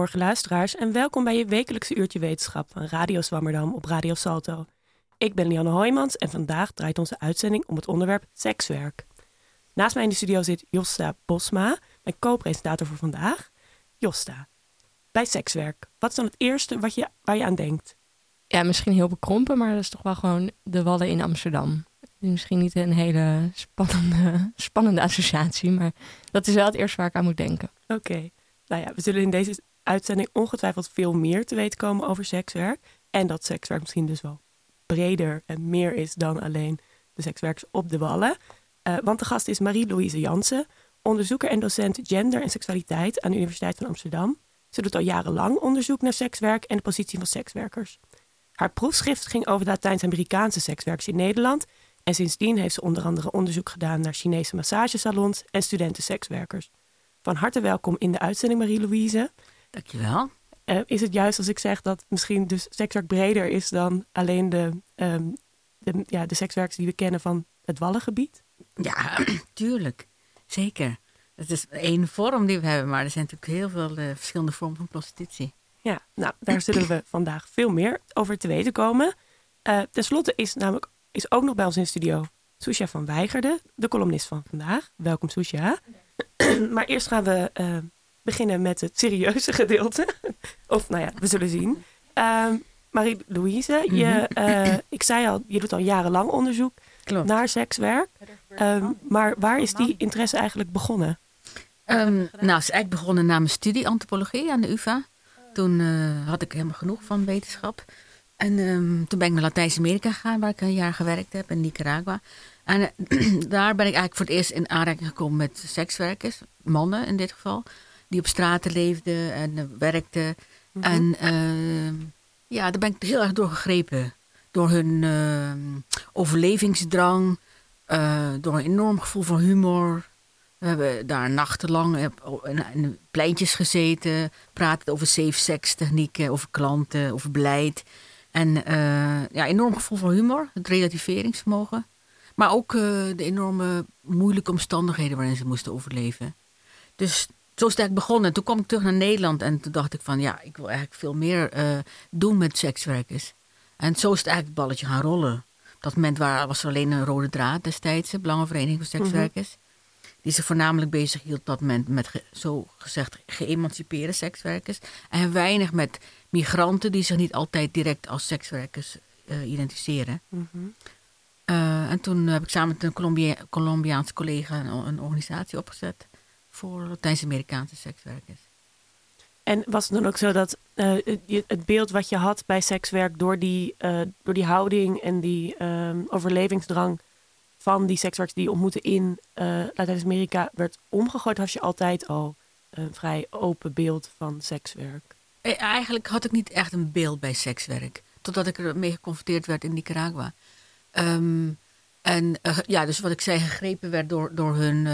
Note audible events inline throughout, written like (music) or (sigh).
Goedemorgen luisteraars en welkom bij je wekelijkse uurtje wetenschap van Radio Zwammerdam op Radio Salto. Ik ben Lianne Hoijmans en vandaag draait onze uitzending om het onderwerp sekswerk. Naast mij in de studio zit Josta Bosma, mijn co-presentator voor vandaag. Josta, bij sekswerk, wat is dan het eerste wat je, waar je aan denkt? Ja, misschien heel bekrompen, maar dat is toch wel gewoon de Wallen in Amsterdam. Misschien niet een hele spannende, spannende associatie, maar dat is wel het eerste waar ik aan moet denken. Oké, nou ja, we zullen in deze uitzending ongetwijfeld veel meer te weten komen over sekswerk. En dat sekswerk misschien dus wel breder en meer is dan alleen de sekswerkers op de wallen. Uh, want de gast is Marie-Louise Jansen, onderzoeker en docent gender en seksualiteit aan de Universiteit van Amsterdam. Ze doet al jarenlang onderzoek naar sekswerk en de positie van sekswerkers. Haar proefschrift ging over Latijns-Amerikaanse sekswerkers in Nederland. En sindsdien heeft ze onder andere onderzoek gedaan naar Chinese massagesalons en studentensekswerkers. Van harte welkom in de uitzending, Marie-Louise. Dankjewel. Uh, is het juist als ik zeg dat misschien dus sekswerk breder is dan alleen de, um, de, ja, de sekswerkers die we kennen van het Wallengebied? Ja, (clears throat) tuurlijk. Zeker. Het is één vorm die we hebben, maar er zijn natuurlijk heel veel uh, verschillende vormen van prostitutie. Ja, nou, daar zullen we (clears throat) vandaag veel meer over te weten komen. Uh, ten slotte is namelijk is ook nog bij ons in studio Susha van Weigerde, de columnist van vandaag. Welkom Susha. (clears throat) maar eerst gaan we beginnen met het serieuze (laughs) gedeelte. of nou ja, we zullen zien. Uh, Marie-Louise, mm -hmm. ik zei al, je doet al jarenlang onderzoek Klopt. naar sekswerk. Um, maar waar is die interesse eigenlijk begonnen? Um, nou, het is eigenlijk begonnen na mijn studie antropologie aan de UvA. Toen uh, had ik helemaal genoeg van wetenschap. En um, toen ben ik naar Latijns-Amerika gegaan, waar ik een jaar gewerkt heb, in Nicaragua. En uh, (clears throat) daar ben ik eigenlijk voor het eerst in aanraking gekomen met sekswerkers, mannen in dit geval, die op straten leefden en werkten. Mm -hmm. En ja, daar ben ik heel erg door gegrepen. Door hun overlevingsdrang, door een enorm gevoel van humor. We hebben daar nachtenlang in pleintjes gezeten, praten over safe sex technieken, over klanten, over beleid. En uh, ja, enorm gevoel van humor, het relativeringsvermogen. Maar ook uh, de enorme moeilijke omstandigheden waarin ze moesten overleven. Dus zo is het eigenlijk begonnen. Toen kwam ik terug naar Nederland en toen dacht ik van ja, ik wil eigenlijk veel meer uh, doen met sekswerkers. En zo is het eigenlijk het balletje gaan rollen. Op dat moment waar, was er alleen een rode draad destijds, de Belangenvereniging van Sekswerkers. Mm -hmm die zich voornamelijk bezig hield op dat moment met ge, zo gezegd geëmancipeerde sekswerkers. En weinig met migranten die zich niet altijd direct als sekswerkers uh, identificeren. Mm -hmm. uh, en toen heb ik samen met een Colombia Colombiaanse collega een, een, organisatie opgezet voor Latijns-Amerikaanse sekswerkers. En was het dan ook zo dat uh, het, beeld wat je had bij sekswerk door die, door die houding en die overlevingsdrang van die sekswerkers die je ontmoette in uh, Latijns-Amerika werd omgegooid, had je altijd al een vrij open beeld van sekswerk? Eigenlijk had ik niet echt een beeld bij sekswerk. Totdat ik ermee geconfronteerd werd in Nicaragua. Um, en ja, dus wat ik zei, gegrepen werd door, door hun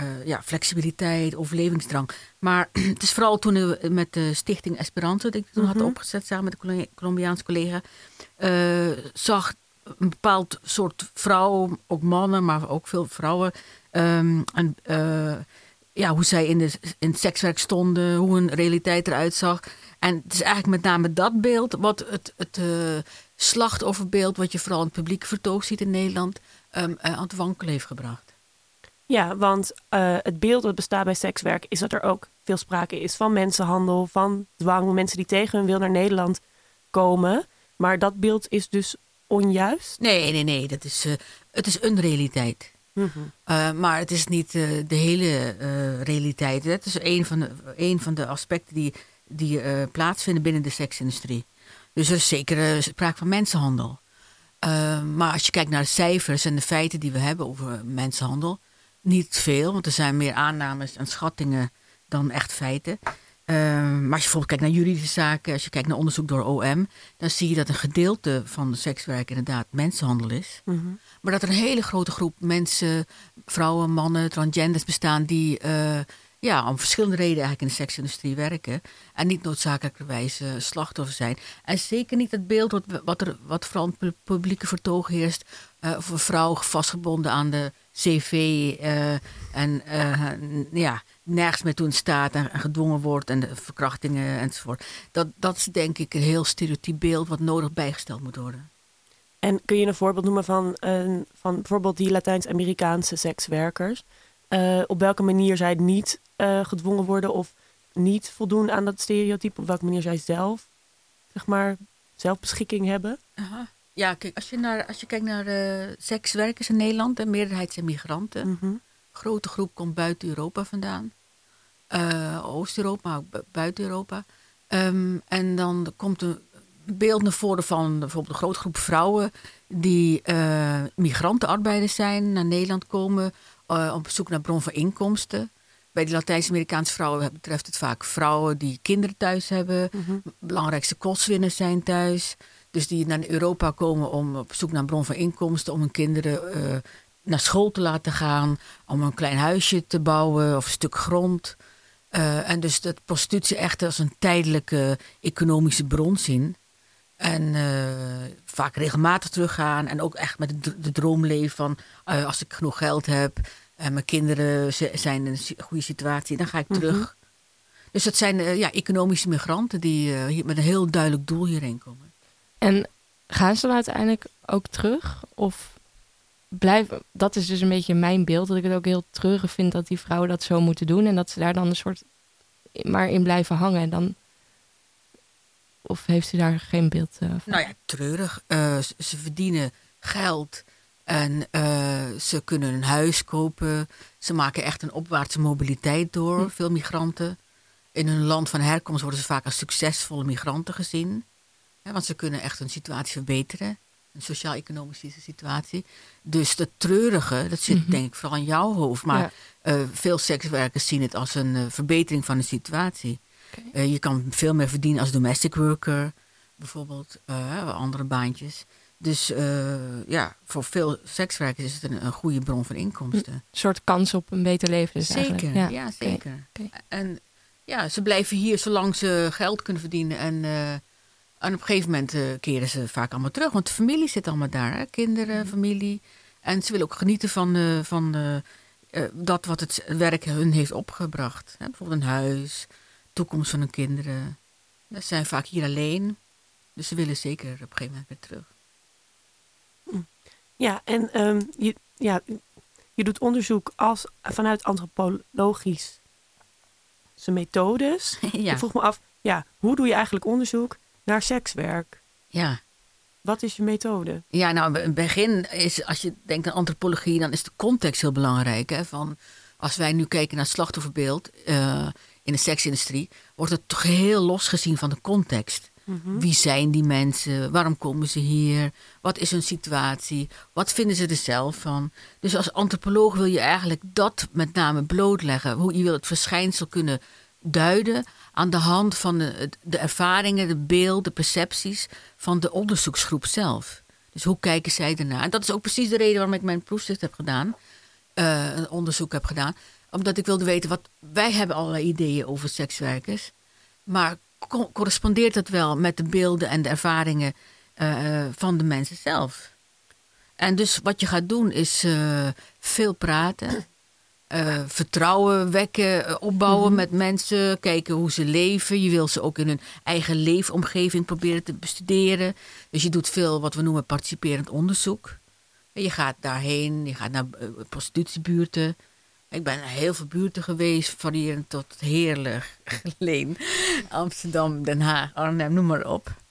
uh, uh, ja, flexibiliteit, overlevingsdrang. Maar (clears throat) het is vooral toen we met de stichting Esperanto, die ik toen mm -hmm. had opgezet samen met een Colombiaanse collega, zag een bepaald soort vrouwen, ook mannen, maar ook veel vrouwen. Um, en uh, ja, hoe zij in, de, in het sekswerk stonden, hoe hun realiteit eruit zag. En het is eigenlijk met name dat beeld, wat het, het slachtofferbeeld, wat je vooral in het publieke vertoog ziet in Nederland, um, aan het wankelen heeft gebracht. Ja, want uh, het beeld dat bestaat bij sekswerk is dat er ook veel sprake is van mensenhandel, van dwang, mensen die tegen hun wil naar Nederland komen. Maar dat beeld is dus onjuist? Nee, nee, nee. Dat is, uh, het is een realiteit. Mm -hmm. uh, maar het is niet uh, de hele realiteit. Dat is een van de, een van de aspecten die, die plaatsvinden binnen de seksindustrie. Dus er is zeker sprake van mensenhandel. maar als je kijkt naar de cijfers en de feiten die we hebben over mensenhandel, niet veel, want er zijn meer aannames en schattingen dan echt feiten. Uh, maar als je bijvoorbeeld kijkt naar juridische zaken, als je kijkt naar onderzoek door OM, dan zie je dat een gedeelte van sekswerk inderdaad mensenhandel is. Mm -hmm. Maar dat er een hele grote groep mensen, vrouwen, mannen, transgenders bestaan die uh, ja, om verschillende redenen eigenlijk in de seksindustrie werken. En niet noodzakelijkerwijs uh, slachtoffer zijn. En zeker niet het beeld wat, wat er wat vooral in het publieke vertoog heerst. Uh, voor vrouwen vastgebonden aan de cv eh, en eh, ja, nergens meer toe in staat en, en gedwongen wordt en de verkrachtingen enzovoort. Dat, dat is denk ik een heel stereotyp beeld wat nodig bijgesteld moet worden. En kun je een voorbeeld noemen van, een, van bijvoorbeeld die Latijns-Amerikaanse sekswerkers? Eh, op welke manier zij niet gedwongen worden of niet voldoen aan dat stereotype? Op welke manier zij zelf, zeg maar, zelfbeschikking hebben? Ja, kijk, als je, naar, als je kijkt naar eh, sekswerkers in Nederland, de meerderheid zijn migranten. Mhm. grote groep komt buiten Europa vandaan. Eh, Oost-Europa, maar ook bu- buiten Europa. Ehm, en dan komt een beeld naar voren van bijvoorbeeld een grote groep vrouwen die eh, migrantenarbeiders zijn, naar Nederland komen op zoek naar bron van inkomsten. Bij de Latijns-Amerikaanse vrouwen betreft het vaak vrouwen die kinderen thuis hebben, Mhm. belangrijkste kostwinners zijn thuis. Dus die naar Europa komen om op zoek naar een bron van inkomsten, om hun kinderen eh, naar school te laten gaan, om een klein huisje te bouwen of een stuk grond. Eh, en dus dat prostitutie echt als een tijdelijke economische bron zien. En eh, vaak regelmatig teruggaan. En ook echt met de, droom leven van als ik genoeg geld heb en mijn kinderen zijn in een goede situatie, dan ga ik Mhm. terug. Dus dat zijn ja, economische migranten die met een heel duidelijk doel hierheen komen. En gaan ze dan uiteindelijk ook terug? Of blijven... Dat is dus een beetje mijn beeld. Dat ik het ook heel treurig vind dat die vrouwen dat zo moeten doen. En dat ze daar dan een soort maar in blijven hangen. En dan... Of heeft u daar geen beeld eh, van? Nou ja, treurig. Eh, ze, verdienen geld en eh, ze kunnen een huis kopen. Ze maken echt een opwaartse mobiliteit door, Hm. veel migranten. In hun land van herkomst worden ze vaak als succesvolle migranten gezien. Want ze kunnen echt hun situatie verbeteren. Een sociaal-economische situatie. Dus dat treurige, dat zit Mhm. denk ik vooral in jouw hoofd. Maar Ja. eh, veel sekswerkers zien het als een eh, verbetering van de situatie. Eh, je kan veel meer verdienen als domestic worker, bijvoorbeeld, andere baantjes. Dus ja, voor veel sekswerkers is het een, een goede bron van inkomsten. Een soort kans op een beter leven dus zeker, eigenlijk. ja, zeker. En ja, ze blijven hier zolang ze geld kunnen verdienen. En, en op een gegeven moment eh, keren ze vaak allemaal terug. Want de familie zit allemaal daar, hè? kinderen, Mhm. familie. En ze willen ook genieten van, eh, van eh, dat wat het werk hun heeft opgebracht. Hè? Bijvoorbeeld een huis, toekomst van hun kinderen. Ze zijn vaak hier alleen. Dus ze willen zeker op een gegeven moment weer terug. Ja, en ehm, je, ja, je doet onderzoek als, vanuit antropologische methodes. (laughs) ja. Ik vroeg me af, ja, hoe doe je eigenlijk onderzoek naar sekswerk? ja. Wat is je methode? Ja, nou, in het begin is, als je denkt aan antropologie, dan is de context heel belangrijk. Hè? Van, als wij nu kijken naar het slachtofferbeeld eh, in de seksindustrie, wordt het toch heel los gezien van de context. Mhm. Wie zijn die mensen? Waarom komen ze hier? Wat is hun situatie? Wat vinden ze er zelf van? Dus als antropoloog wil je eigenlijk dat met name blootleggen. Hoe je wil het verschijnsel kunnen duiden aan de hand van de, ervaringen, de beelden, de percepties van de onderzoeksgroep zelf. Dus hoe kijken zij ernaar? En dat is ook precies de reden waarom ik mijn proefschrift heb gedaan. eh, een onderzoek heb gedaan. Omdat ik wilde weten, wat wij hebben allerlei ideeën over sekswerkers. Maar co- correspondeert dat wel met de beelden en de ervaringen eh, van de mensen zelf? En dus wat je gaat doen is eh, veel praten. Eh, vertrouwen wekken, eh, opbouwen met mensen. Kijken hoe ze leven. Je wil ze ook in hun eigen leefomgeving proberen te bestuderen. Dus je doet veel wat we noemen participerend onderzoek. En Je gaat daarheen, je gaat naar eh, prostitutiebuurten. Ik ben naar heel veel buurten geweest, variërend tot Heerlijk, (laughs) Leen, Amsterdam, Den Haag, Arnhem, noem maar op.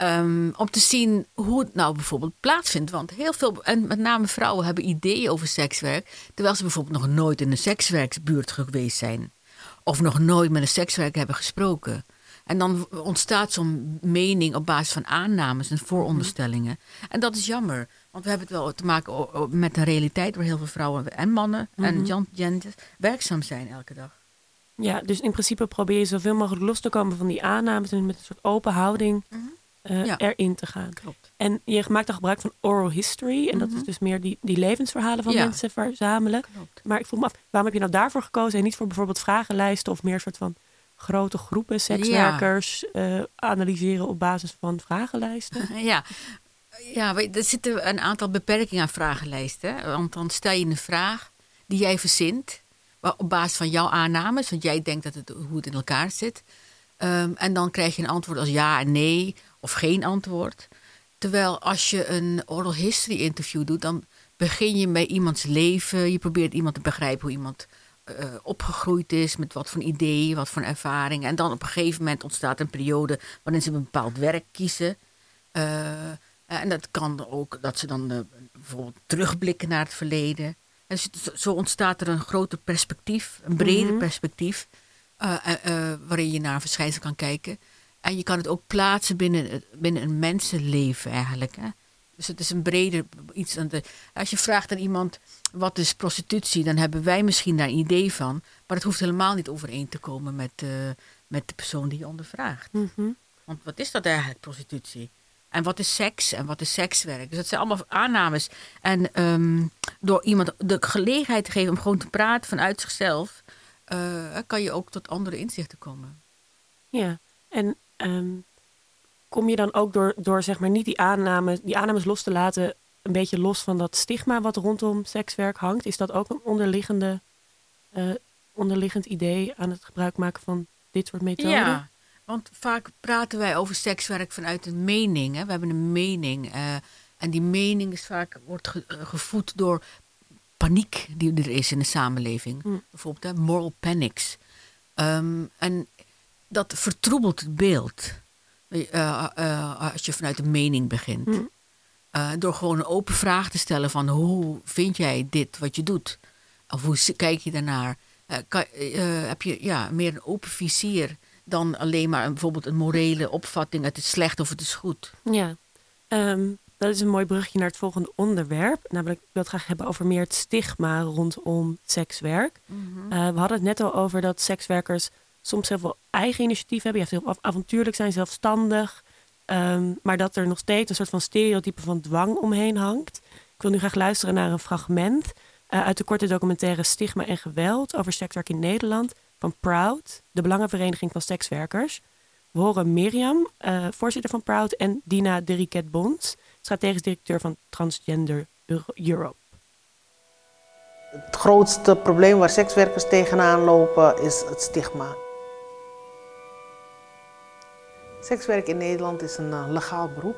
Ehm, om te zien hoe het nou bijvoorbeeld plaatsvindt. Want heel veel, en met name vrouwen, hebben ideeën over sekswerk. Terwijl ze bijvoorbeeld nog nooit in een sekswerksbuurt geweest zijn. Of nog nooit met een sekswerker hebben gesproken. En dan ontstaat zo'n mening op basis van aannames en vooronderstellingen. En dat is jammer. Want we hebben het wel te maken met een realiteit waar heel veel vrouwen en mannen en Mhm. genders werkzaam zijn elke dag. Ja, dus in principe probeer je zoveel mogelijk los te komen van die aannames en met een soort open houding eh, Ja. erin te gaan. Klopt. En je maakt dan gebruik van oral history. En dat is Mhm. dus meer die, die levensverhalen van Ja. mensen verzamelen. Klopt. Maar ik vroeg me af, waarom heb je nou daarvoor gekozen en niet voor bijvoorbeeld vragenlijsten of meer soort van grote groepen sekswerkers eh, analyseren op basis van vragenlijsten? (laughs) Ja, Ja, er zitten een aantal beperkingen aan vragenlijsten. Want dan stel je een vraag die jij verzint op basis van jouw aannames, want jij denkt dat het, hoe het in elkaar zit. Ehm, en dan krijg je een antwoord als ja en nee of geen antwoord. Terwijl als je een oral history interview doet, dan begin je bij iemands leven. Je probeert iemand te begrijpen hoe iemand uh, opgegroeid is, met wat voor ideeën, wat voor ervaringen. En dan op een gegeven moment ontstaat een periode waarin ze een bepaald werk kiezen. Uh, en dat kan ook dat ze dan uh, bijvoorbeeld terugblikken naar het verleden. En zo ontstaat er een groter perspectief, een breder mhm. perspectief, waarin je naar verschijnselen kan kijken. En je kan het ook plaatsen binnen, binnen een mensenleven eigenlijk. Hè? Dus het is een breder iets. Aan de, als je vraagt aan iemand wat is prostitutie, dan hebben wij misschien daar een idee van. Maar het hoeft helemaal niet overeen te komen met, uh, met de persoon die je ondervraagt. Mm Want wat is dat eigenlijk, prostitutie? En wat is seks en wat is sekswerk? Dus dat zijn allemaal aannames. En um, door iemand de gelegenheid te geven om gewoon te praten vanuit zichzelf, uh, kan je ook tot andere inzichten komen. Ja, en um, kom je dan ook door, door zeg maar niet die aannames, die aannames los te laten, een beetje los van dat stigma wat rondom sekswerk hangt? Is dat ook een onderliggende, uh, onderliggend idee aan het gebruik maken van dit soort methoden? Ja, want vaak praten wij over sekswerk vanuit een mening. Hè? We hebben een mening. Uh, en die mening is vaak, wordt ge, uh, gevoed door paniek die er is in de samenleving. Mm. Bijvoorbeeld hè, moral panics. Um, en dat vertroebelt het beeld. Uh, uh, als je vanuit een mening begint. Mm. Uh, door gewoon een open vraag te stellen van hoe vind jij dit wat je doet? Of hoe kijk je daarnaar? Kan, heb je ja, meer een open vizier dan alleen maar een, bijvoorbeeld een morele opvatting: het is slecht of het is goed? Ja, um, dat is een mooi brugje naar het volgende onderwerp. Namelijk, ik wil het graag hebben over meer het stigma rondom sekswerk. Mm -hmm. we hadden het net al over dat sekswerkers soms heel veel eigen initiatief hebben. Je hebt heel avontuurlijk zijn, zelfstandig. Um, maar dat er nog steeds een soort van stereotype van dwang omheen hangt. Ik wil nu graag luisteren naar een fragment uh, uit de korte documentaire Stigma en Geweld over sekswerk in Nederland van Proud, de Belangenvereniging van Sekswerkers. We horen Mirjam, uh, voorzitter van Proud, en Dina Deriket Bons, strategisch directeur van Transgender Europe. Het grootste probleem waar sekswerkers tegenaan lopen is het stigma. Sekswerk in Nederland is een uh, legaal beroep.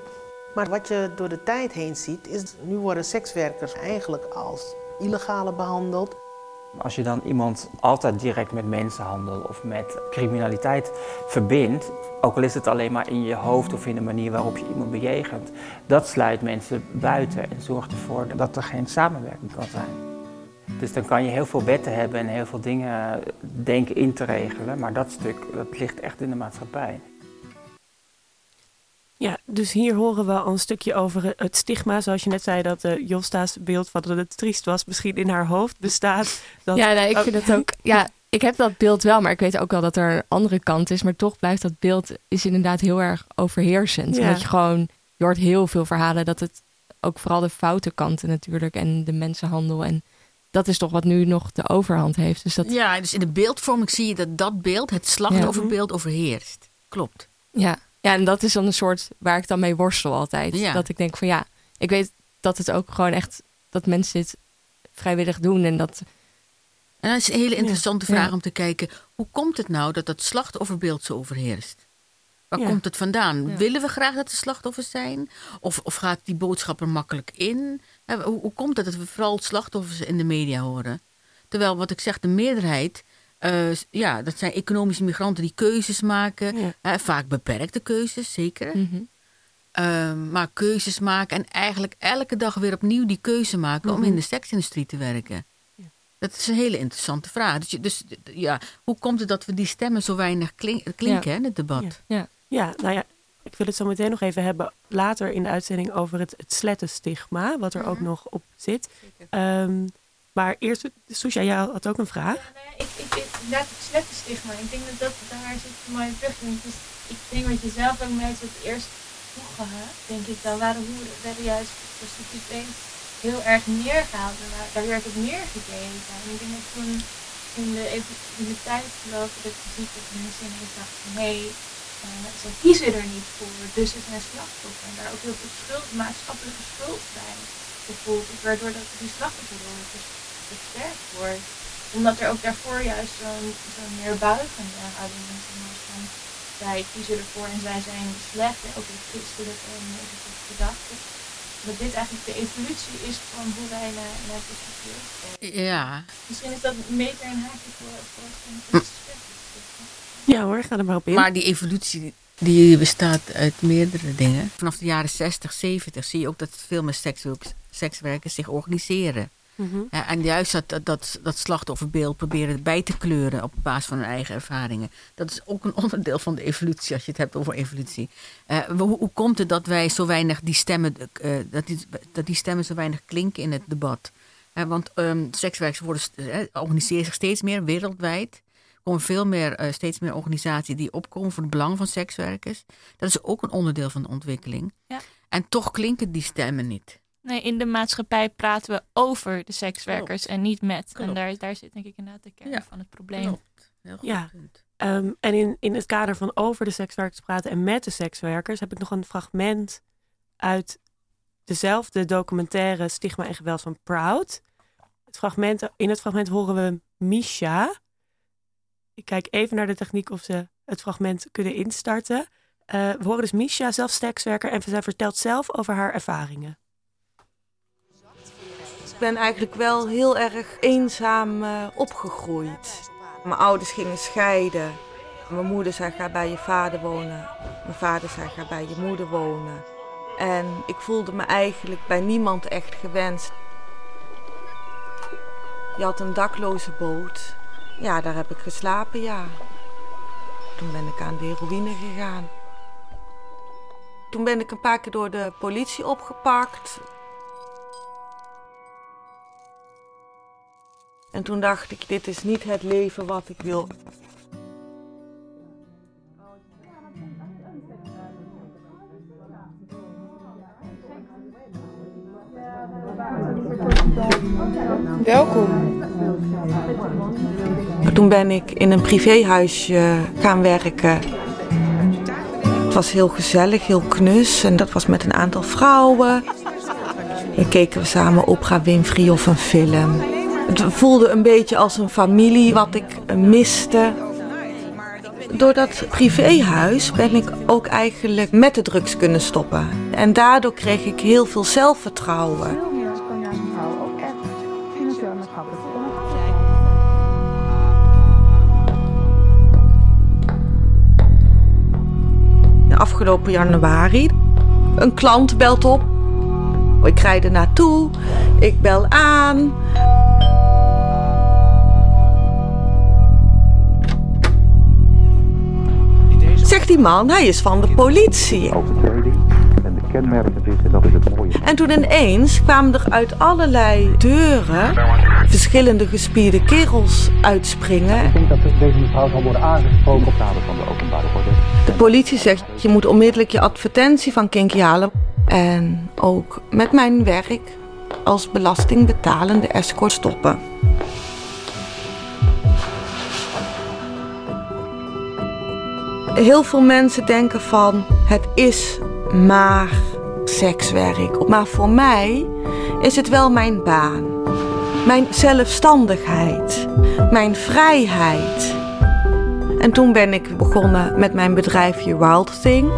Maar wat je door de tijd heen ziet, is nu worden sekswerkers eigenlijk als illegale behandeld. Als je dan iemand altijd direct met mensenhandel of met criminaliteit verbindt, ook al is het alleen maar in je hoofd of in de manier waarop je iemand bejegent, dat sluit mensen buiten en zorgt ervoor dat er geen samenwerking kan zijn. Dus dan kan je heel veel wetten hebben en heel veel dingen denken in te regelen, maar dat stuk dat ligt echt in de maatschappij. Ja, dus hier horen we al een stukje over het stigma. Zoals je net zei, dat uh, Josta's beeld van dat het triest was, misschien in haar hoofd bestaat. Dat... Ja, nee, ik vind het ook. Ja, ik heb dat beeld wel, maar ik weet ook wel dat er een andere kant is. Maar toch blijft dat beeld is inderdaad heel erg overheersend. Ja. Omdat je gewoon, je hoort heel veel verhalen dat het ook vooral de foute kanten natuurlijk en de mensenhandel en dat is toch wat nu nog de overhand heeft. Dus dat... Ja, dus in de beeldvorming zie je dat dat beeld, het slachtofferbeeld, overheerst. Klopt. Ja, ja, en dat is dan een soort waar ik dan mee worstel altijd. Ja. Dat ik denk van ja, ik weet dat het ook gewoon echt dat mensen dit vrijwillig doen en dat. En dat is een hele interessante vraag ja. om te kijken. Hoe komt het nou dat dat slachtofferbeeld zo overheerst? Waar komt het vandaan? Willen we graag dat de slachtoffers zijn? Of, of gaat die boodschap er makkelijk in? Hoe, hoe komt het dat we vooral slachtoffers in de media horen? Terwijl, wat ik zeg, de meerderheid uh, ja, dat zijn economische migranten die keuzes maken. Ja. Uh, vaak beperkte keuzes, zeker. Mm -hmm. uh, maar keuzes maken en eigenlijk elke dag weer opnieuw die keuze maken mm -hmm. om in de seksindustrie te werken. Ja. Dat is een hele interessante vraag. Dus, dus, ja, hoe komt het dat we die stemmen zo weinig klink, klinken ja. in het debat? Ja. ja, nou ja, ik wil het zo meteen nog even hebben later in de uitzending over het, het slettenstigma, wat er -hmm. ook nog op zit. Um, maar eerst, Soesja, jij had ook een vraag. Ja, nou ik, ik, ik, inderdaad het slettenstigma. Ik denk dat, dat daar zit een mooie terug. Dus ik denk wat je zelf ook net het eerst toegehaald, denk ik, dan waren werden juist prostituees heel erg neergehaald. En daar werd het neergekeken. En ik denk dat toen in de, in tijd gelopen dat je ziet dat mensen ineens dachten hey, uh, ze kiezen er niet voor, dus ze zijn slachtoffer. En daar ook heel veel schuld, maatschappelijke schuld bij gevoeld, waardoor dat die slachtofferrol versterkt wordt. Omdat er ook daarvoor juist zo'n zo'n neerbuigende houding is. Van, zij kiezen ervoor en zij zijn slecht, en ook in christelijke en negatieve gedachten dat dit eigenlijk de evolutie is van hoe wij naar, naar kijken. Ja. Misschien is dat een meter een haakje voor, voor het Ja hoor, ga er maar op in. Maar die evolutie die bestaat uit meerdere dingen. Vanaf de jaren 60, 70 zie je ook dat veel meer sekswerkers zich organiseren. Mhm. en juist dat, dat, dat slachtofferbeeld proberen bij te kleuren op basis van hun eigen ervaringen. Dat is ook een (laughs) onderdeel van de evolutie, als je het hebt over evolutie. Uh, hoe, hoe, komt het dat wij zo weinig die stemmen, uh, dat, die, dat die stemmen zo weinig klinken in het debat? Uh, want um, sekswerkers worden, organiseren zich steeds meer wereldwijd. Er komen veel meer, steeds meer organisaties die opkomen voor het belang van sekswerkers. Dat is ook een onderdeel van de ontwikkeling. Ja. En toch klinken die stemmen niet. Nee, in de maatschappij praten we over de sekswerkers en niet met. En daar, daar zit denk ik inderdaad de kern van het probleem. Heel goed ja. Um, en in, in het kader van over de sekswerkers praten en met de sekswerkers heb ik nog een fragment uit dezelfde documentaire Stigma en Geweld van Proud. Het fragment, in het fragment horen we Misha. Ik kijk even naar de techniek of ze het fragment kunnen instarten. Uh, we horen dus Misha, zelf sekswerker, en zij vertelt zelf over haar ervaringen ben eigenlijk wel heel erg eenzaam uh, opgegroeid. Mijn ouders gingen scheiden. Mijn moeder zei ga bij je vader wonen. Mijn vader zei ga bij je moeder wonen. En ik voelde me eigenlijk bij niemand echt gewenst. Je had een dakloze boot. Ja, daar heb ik geslapen, ja. Toen ben ik aan de heroïne gegaan. Toen ben ik een paar keer door de politie opgepakt. En toen dacht ik, dit is niet het leven wat ik wil. Welkom. Toen ben ik in een privéhuisje gaan werken. Het was heel gezellig, heel knus en dat was met een aantal vrouwen. Dan keken we samen Oprah Winfrey of een film. Het voelde een beetje als een familie wat ik miste. Door dat privéhuis ben ik ook eigenlijk met de drugs kunnen stoppen. En daardoor kreeg ik heel veel zelfvertrouwen. Afgelopen januari. Een klant belt op. Ik rijd er naartoe. Ik bel aan. Zegt die man, hij is van de politie. En de kenmerken is, en dat is het mooie. En toen ineens kwamen er uit allerlei deuren verschillende gespierde kerels uitspringen. Ik denk dat deze mevrouw zal worden aangesproken op kader van de openbare orde. De politie zegt, je moet onmiddellijk je advertentie van Kinky halen. En ook met mijn werk als belastingbetalende escort stoppen. Heel veel mensen denken van het is maar sekswerk. Maar voor mij is het wel mijn baan. Mijn zelfstandigheid. Mijn vrijheid. En toen ben ik begonnen met mijn bedrijfje Wild Thing.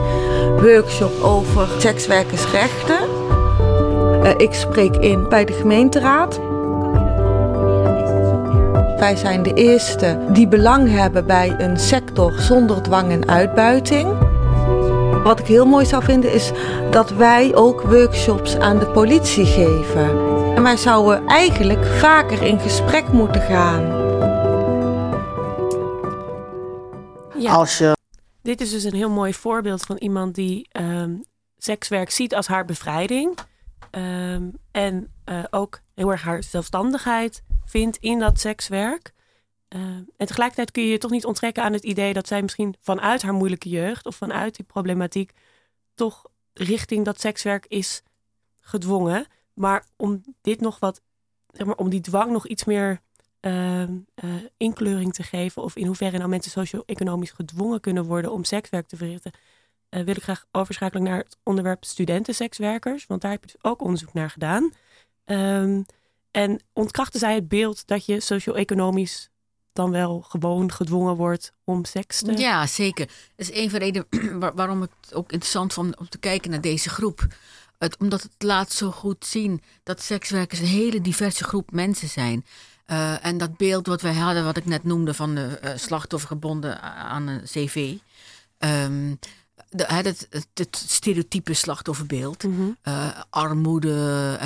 Workshop over sekswerkersrechten. Uh, ik spreek in bij de gemeenteraad. Wij zijn de eerste die belang hebben bij een sector zonder dwang en uitbuiting. Wat ik heel mooi zou vinden is dat wij ook workshops aan de politie geven. En wij zouden eigenlijk vaker in gesprek moeten gaan. Ja. Als je... Dit is dus een heel mooi voorbeeld van iemand die um, sekswerk ziet als haar bevrijding. Um, en uh, ook heel erg haar zelfstandigheid vindt in dat sekswerk. Uh, en tegelijkertijd kun je je toch niet onttrekken aan het idee dat zij misschien vanuit haar moeilijke jeugd of vanuit die problematiek toch richting dat sekswerk is gedwongen. Maar om dit nog wat, zeg maar, om die dwang nog iets meer ehm, eh, inkleuring te geven, of in hoeverre nou mensen socio-economisch gedwongen kunnen worden om sekswerk te verrichten, eh, wil ik graag overschakelen naar het onderwerp studentensekswerkers, want daar heb je dus ook onderzoek naar gedaan. Ehm, en ontkrachten zij het beeld dat je socio-economisch dan wel gewoon gedwongen wordt om seks te... Ja, zeker. Dat is een van de redenen (clears throat) waar- waarom het ook interessant vond om te kijken naar deze groep. Het, omdat het laat zo goed zien dat sekswerkers een hele diverse groep mensen zijn. Eh, en dat beeld wat wij hadden, wat ik net noemde, van de eh, slachtoffer gebonden aan een cv. ehm, de, het, het, het stereotype slachtofferbeeld. Mhm. Eh, armoede,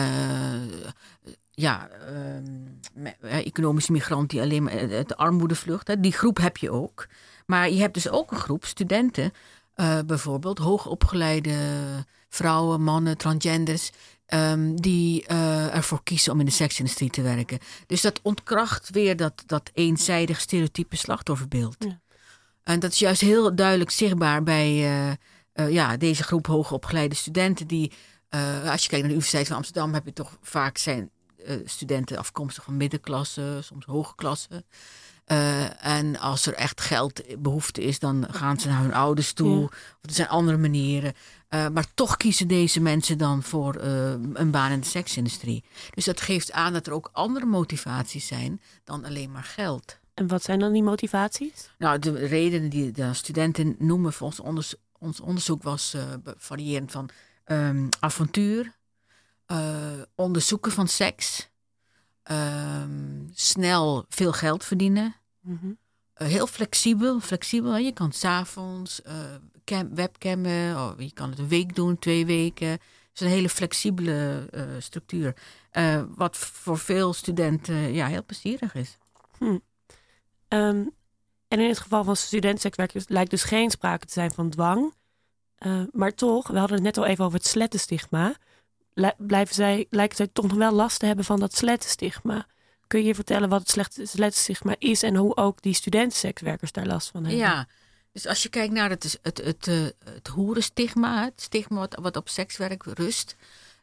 ja, ehm, eh, economische migrant die alleen maar de armoede vlucht. Hè. Die groep heb je ook. Maar je hebt dus ook een groep studenten, bijvoorbeeld hoogopgeleide vrouwen, mannen, transgenders. Ehm, die eh, ervoor kiezen om in de seksindustrie te werken. Dus dat ontkracht weer dat, dat eenzijdig stereotype slachtofferbeeld. Ja. En dat is juist heel duidelijk zichtbaar bij eh, eh, ja, deze groep hoogopgeleide studenten. Die, als je kijkt naar de Universiteit van Amsterdam, heb je toch vaak zijn studenten afkomstig van middenklasse, soms hoge klasse. En als er echt geldbehoefte is, dan gaan ze naar hun ouders toe. Ja. Of er zijn andere manieren. Eh, maar toch kiezen deze mensen dan voor eh, een baan in de seksindustrie. Dus dat geeft aan dat er ook andere motivaties zijn dan alleen maar geld. En wat zijn dan die motivaties? Nou, de redenen die de studenten noemen voor ons, onders- ons onderzoek was be- variërend van ehm, avontuur, onderzoeken van seks, ehm, snel veel geld verdienen, eh, heel flexibel. flexibel. Je kan s'avonds uh, webcammen, of je kan het een week doen, twee weken. Het is een hele flexibele eh, structuur. Eh, wat voor veel studenten ja, heel plezierig is. Ehm, en in het geval van studentensekswerkers lijkt dus geen sprake te zijn van dwang. Eh, maar toch, we hadden het net al even over het slettenstigma. Li- blijven zij, lijken zij toch nog wel last te hebben van dat slettenstigma. Kun je vertellen wat het slecht- slettenstigma is en hoe ook die studentensekswerkers daar last van hebben? Ja, dus als je kijkt naar het, het, het, eh, het het stigma wat, wat op sekswerk rust,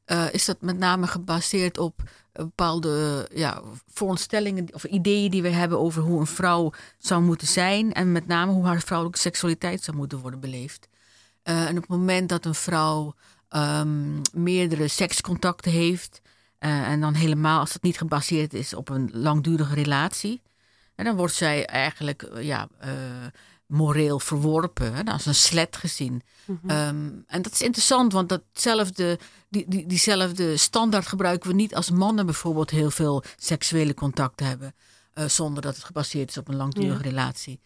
eh, is dat met name gebaseerd op bepaalde ja, voorstellingen of ideeën die we hebben over hoe een vrouw zou moeten zijn en met name hoe haar vrouwelijke seksualiteit zou moeten worden beleefd. Eh, en op het moment dat een vrouw ehm, meerdere sekscontacten heeft, eh, en dan helemaal als dat niet gebaseerd is op een langdurige relatie, en dan wordt zij eigenlijk eh, ja, eh, moreel verworpen, hè, als een slet gezien. Mhm. Ehm, en dat is interessant, want datzelfde, die, die, diezelfde standaard gebruiken we niet als mannen bijvoorbeeld heel veel seksuele contacten hebben, zonder dat het gebaseerd is op een langdurige Ja. relatie.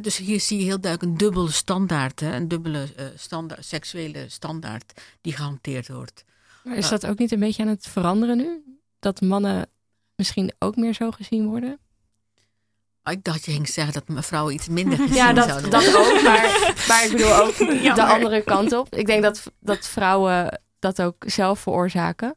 Dus hier zie je heel duidelijk een dubbele standaard, hè, een dubbele standaard, seksuele standaard die gehanteerd wordt. Maar is dat ook niet een beetje aan het veranderen nu? Dat mannen misschien ook meer zo gezien worden? Ah, Ik dacht je ging zeggen dat mevrouw iets minder (laughs) gezien Ja, dat, zouden dat ook. Maar, (laughs) maar ik bedoel ook (laughs) de andere kant op. Ik denk dat, dat vrouwen dat ook zelf veroorzaken.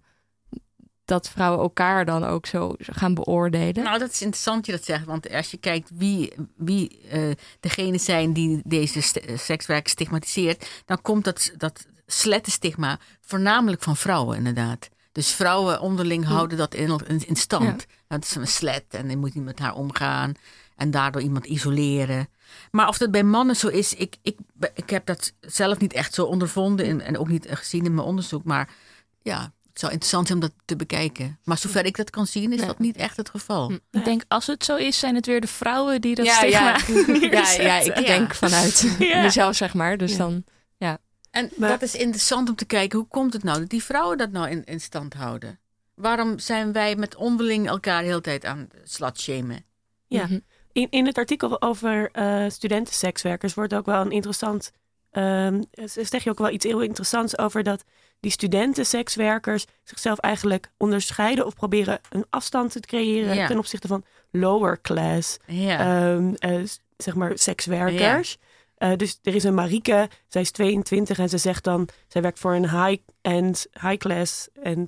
Dat vrouwen elkaar dan ook zo gaan beoordelen. Nou, dat is interessant je dat zegt. Want als je kijkt wie, wie eh degene zijn die deze st- sekswerk stigmatiseert, dan komt dat, dat slettenstigma voornamelijk van vrouwen, inderdaad. Dus vrouwen onderling houden dat in, in, stand. Dat is een slet en je moet niet met haar omgaan en daardoor iemand isoleren. Maar of dat bij mannen zo is, ik, ik, ik heb dat zelf niet echt zo ondervonden en, en ook niet gezien in mijn onderzoek. Maar ja, het zou interessant zijn om dat te bekijken. Maar zover ik dat kan zien, is Ja. dat niet echt het geval. Hm. Ik denk, als het zo is, zijn het weer de vrouwen die dat ja, stigma ja. (laughs) ja, ja, ik denk vanuit Ja. mezelf, zeg maar. Dus Ja. dan, En Maar- dat is interessant om te kijken, hoe komt het nou dat die vrouwen dat nou in, in stand houden? Waarom zijn wij met onderling elkaar de hele tijd aan slutshamen? Ja. Mhm. In, in het artikel over eh studentensekswerkers wordt ook wel een interessant. ehm, zeg je ook wel iets heel interessants over dat die studentensekswerkers zichzelf eigenlijk onderscheiden of proberen een afstand te creëren Ja. ten opzichte van lower class Ja, ehm, eh, zeg maar sekswerkers. Eh, dus er is een Marieke, zij is 22 en ze zegt dan, zij werkt voor een high-end, high-class ehm,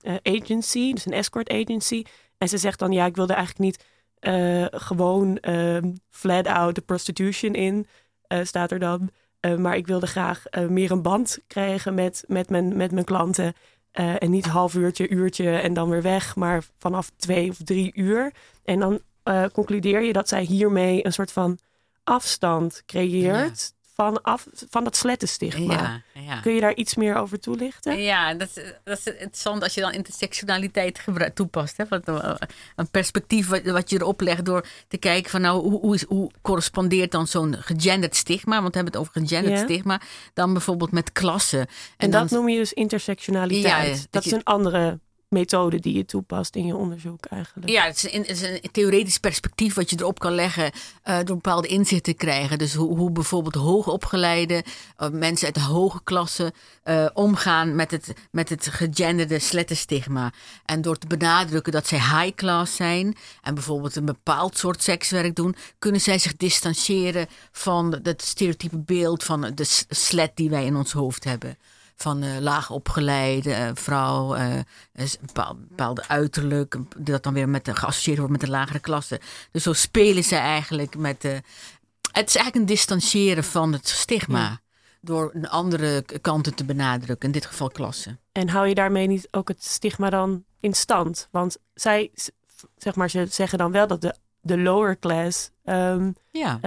eh, agency, dus een escort agency. En ze zegt dan, ja, ik wilde eigenlijk niet eh, gewoon ehm, flat out de prostitution in, staat er dan. Maar ik wilde graag meer een band krijgen met, met, mijn, met mijn klanten. En niet half uurtje, uurtje en dan weer weg, maar vanaf twee of drie uur. En dan concludeer je dat zij hiermee een soort van afstand creëert van, af, van dat slettenstigma. Ja, ja. Kun je daar iets meer over toelichten? Ja, dat, is- dat is interessant als je dan intersectionaliteit toepast. Hè? Wat, een perspectief wat, wat je erop legt door te kijken van nou, hoe, hoe, is, hoe correspondeert dan zo'n gegenderd stigma, want we hebben het over gegenderd Ja. stigma, dan bijvoorbeeld met klassen. En, dat noem je dus intersectionaliteit. Dat is een andere methode die je toepast in je onderzoek eigenlijk. Ja, het is, een, theoretisch perspectief wat je erop kan leggen eh, door bepaalde inzichten te krijgen. Dus hoe, hoe bijvoorbeeld hoogopgeleide uh, mensen uit de hoge klasse uh, omgaan met het, met het gegenderde slettenstigma. En door te benadrukken dat zij high class zijn en bijvoorbeeld een bepaald soort sekswerk doen, kunnen zij zich distancieren van het stereotype beeld van de slet die wij in ons hoofd hebben van uh, laag opgeleide uh, vrouw, uh, een bepaald, bepaalde uiterlijk, dat dan weer met de, geassocieerd wordt met de lagere klasse. Dus zo spelen ze eigenlijk met. Het is eigenlijk een distancieren van het stigma. Ja. Door een andere kanten te benadrukken, in dit geval klasse. En hou je daarmee niet ook het stigma dan in stand? Want zij, zeg maar, ze zeggen dan wel dat de, de lower class um, ja.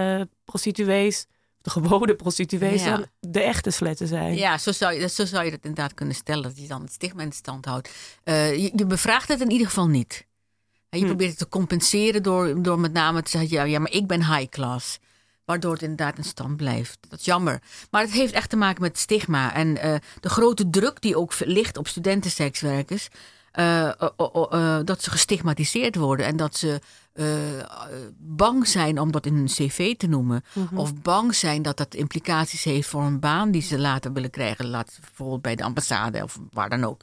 prostituees de gewone prostituees ja. dan de echte sletten zijn. Ja, zo zou, je, zo zou je dat inderdaad kunnen stellen. Dat je dan het stigma in stand houdt. Uh, je, je, bevraagt het in ieder geval niet. En je hm. probeert het te compenseren door, door met name te zeggen... Ja, ja, maar ik ben high class. Waardoor het inderdaad in stand blijft. Dat is jammer. Maar het heeft echt te maken met stigma. En uh, de grote druk die ook ligt op studentensekswerkers... Uh, uh, dat ze gestigmatiseerd worden en dat ze bang zijn om dat in hun cv te noemen. Mm -hmm. Of bang zijn dat dat implicaties heeft voor een baan die ze later willen krijgen. Laat, bijvoorbeeld bij de ambassade of waar dan ook.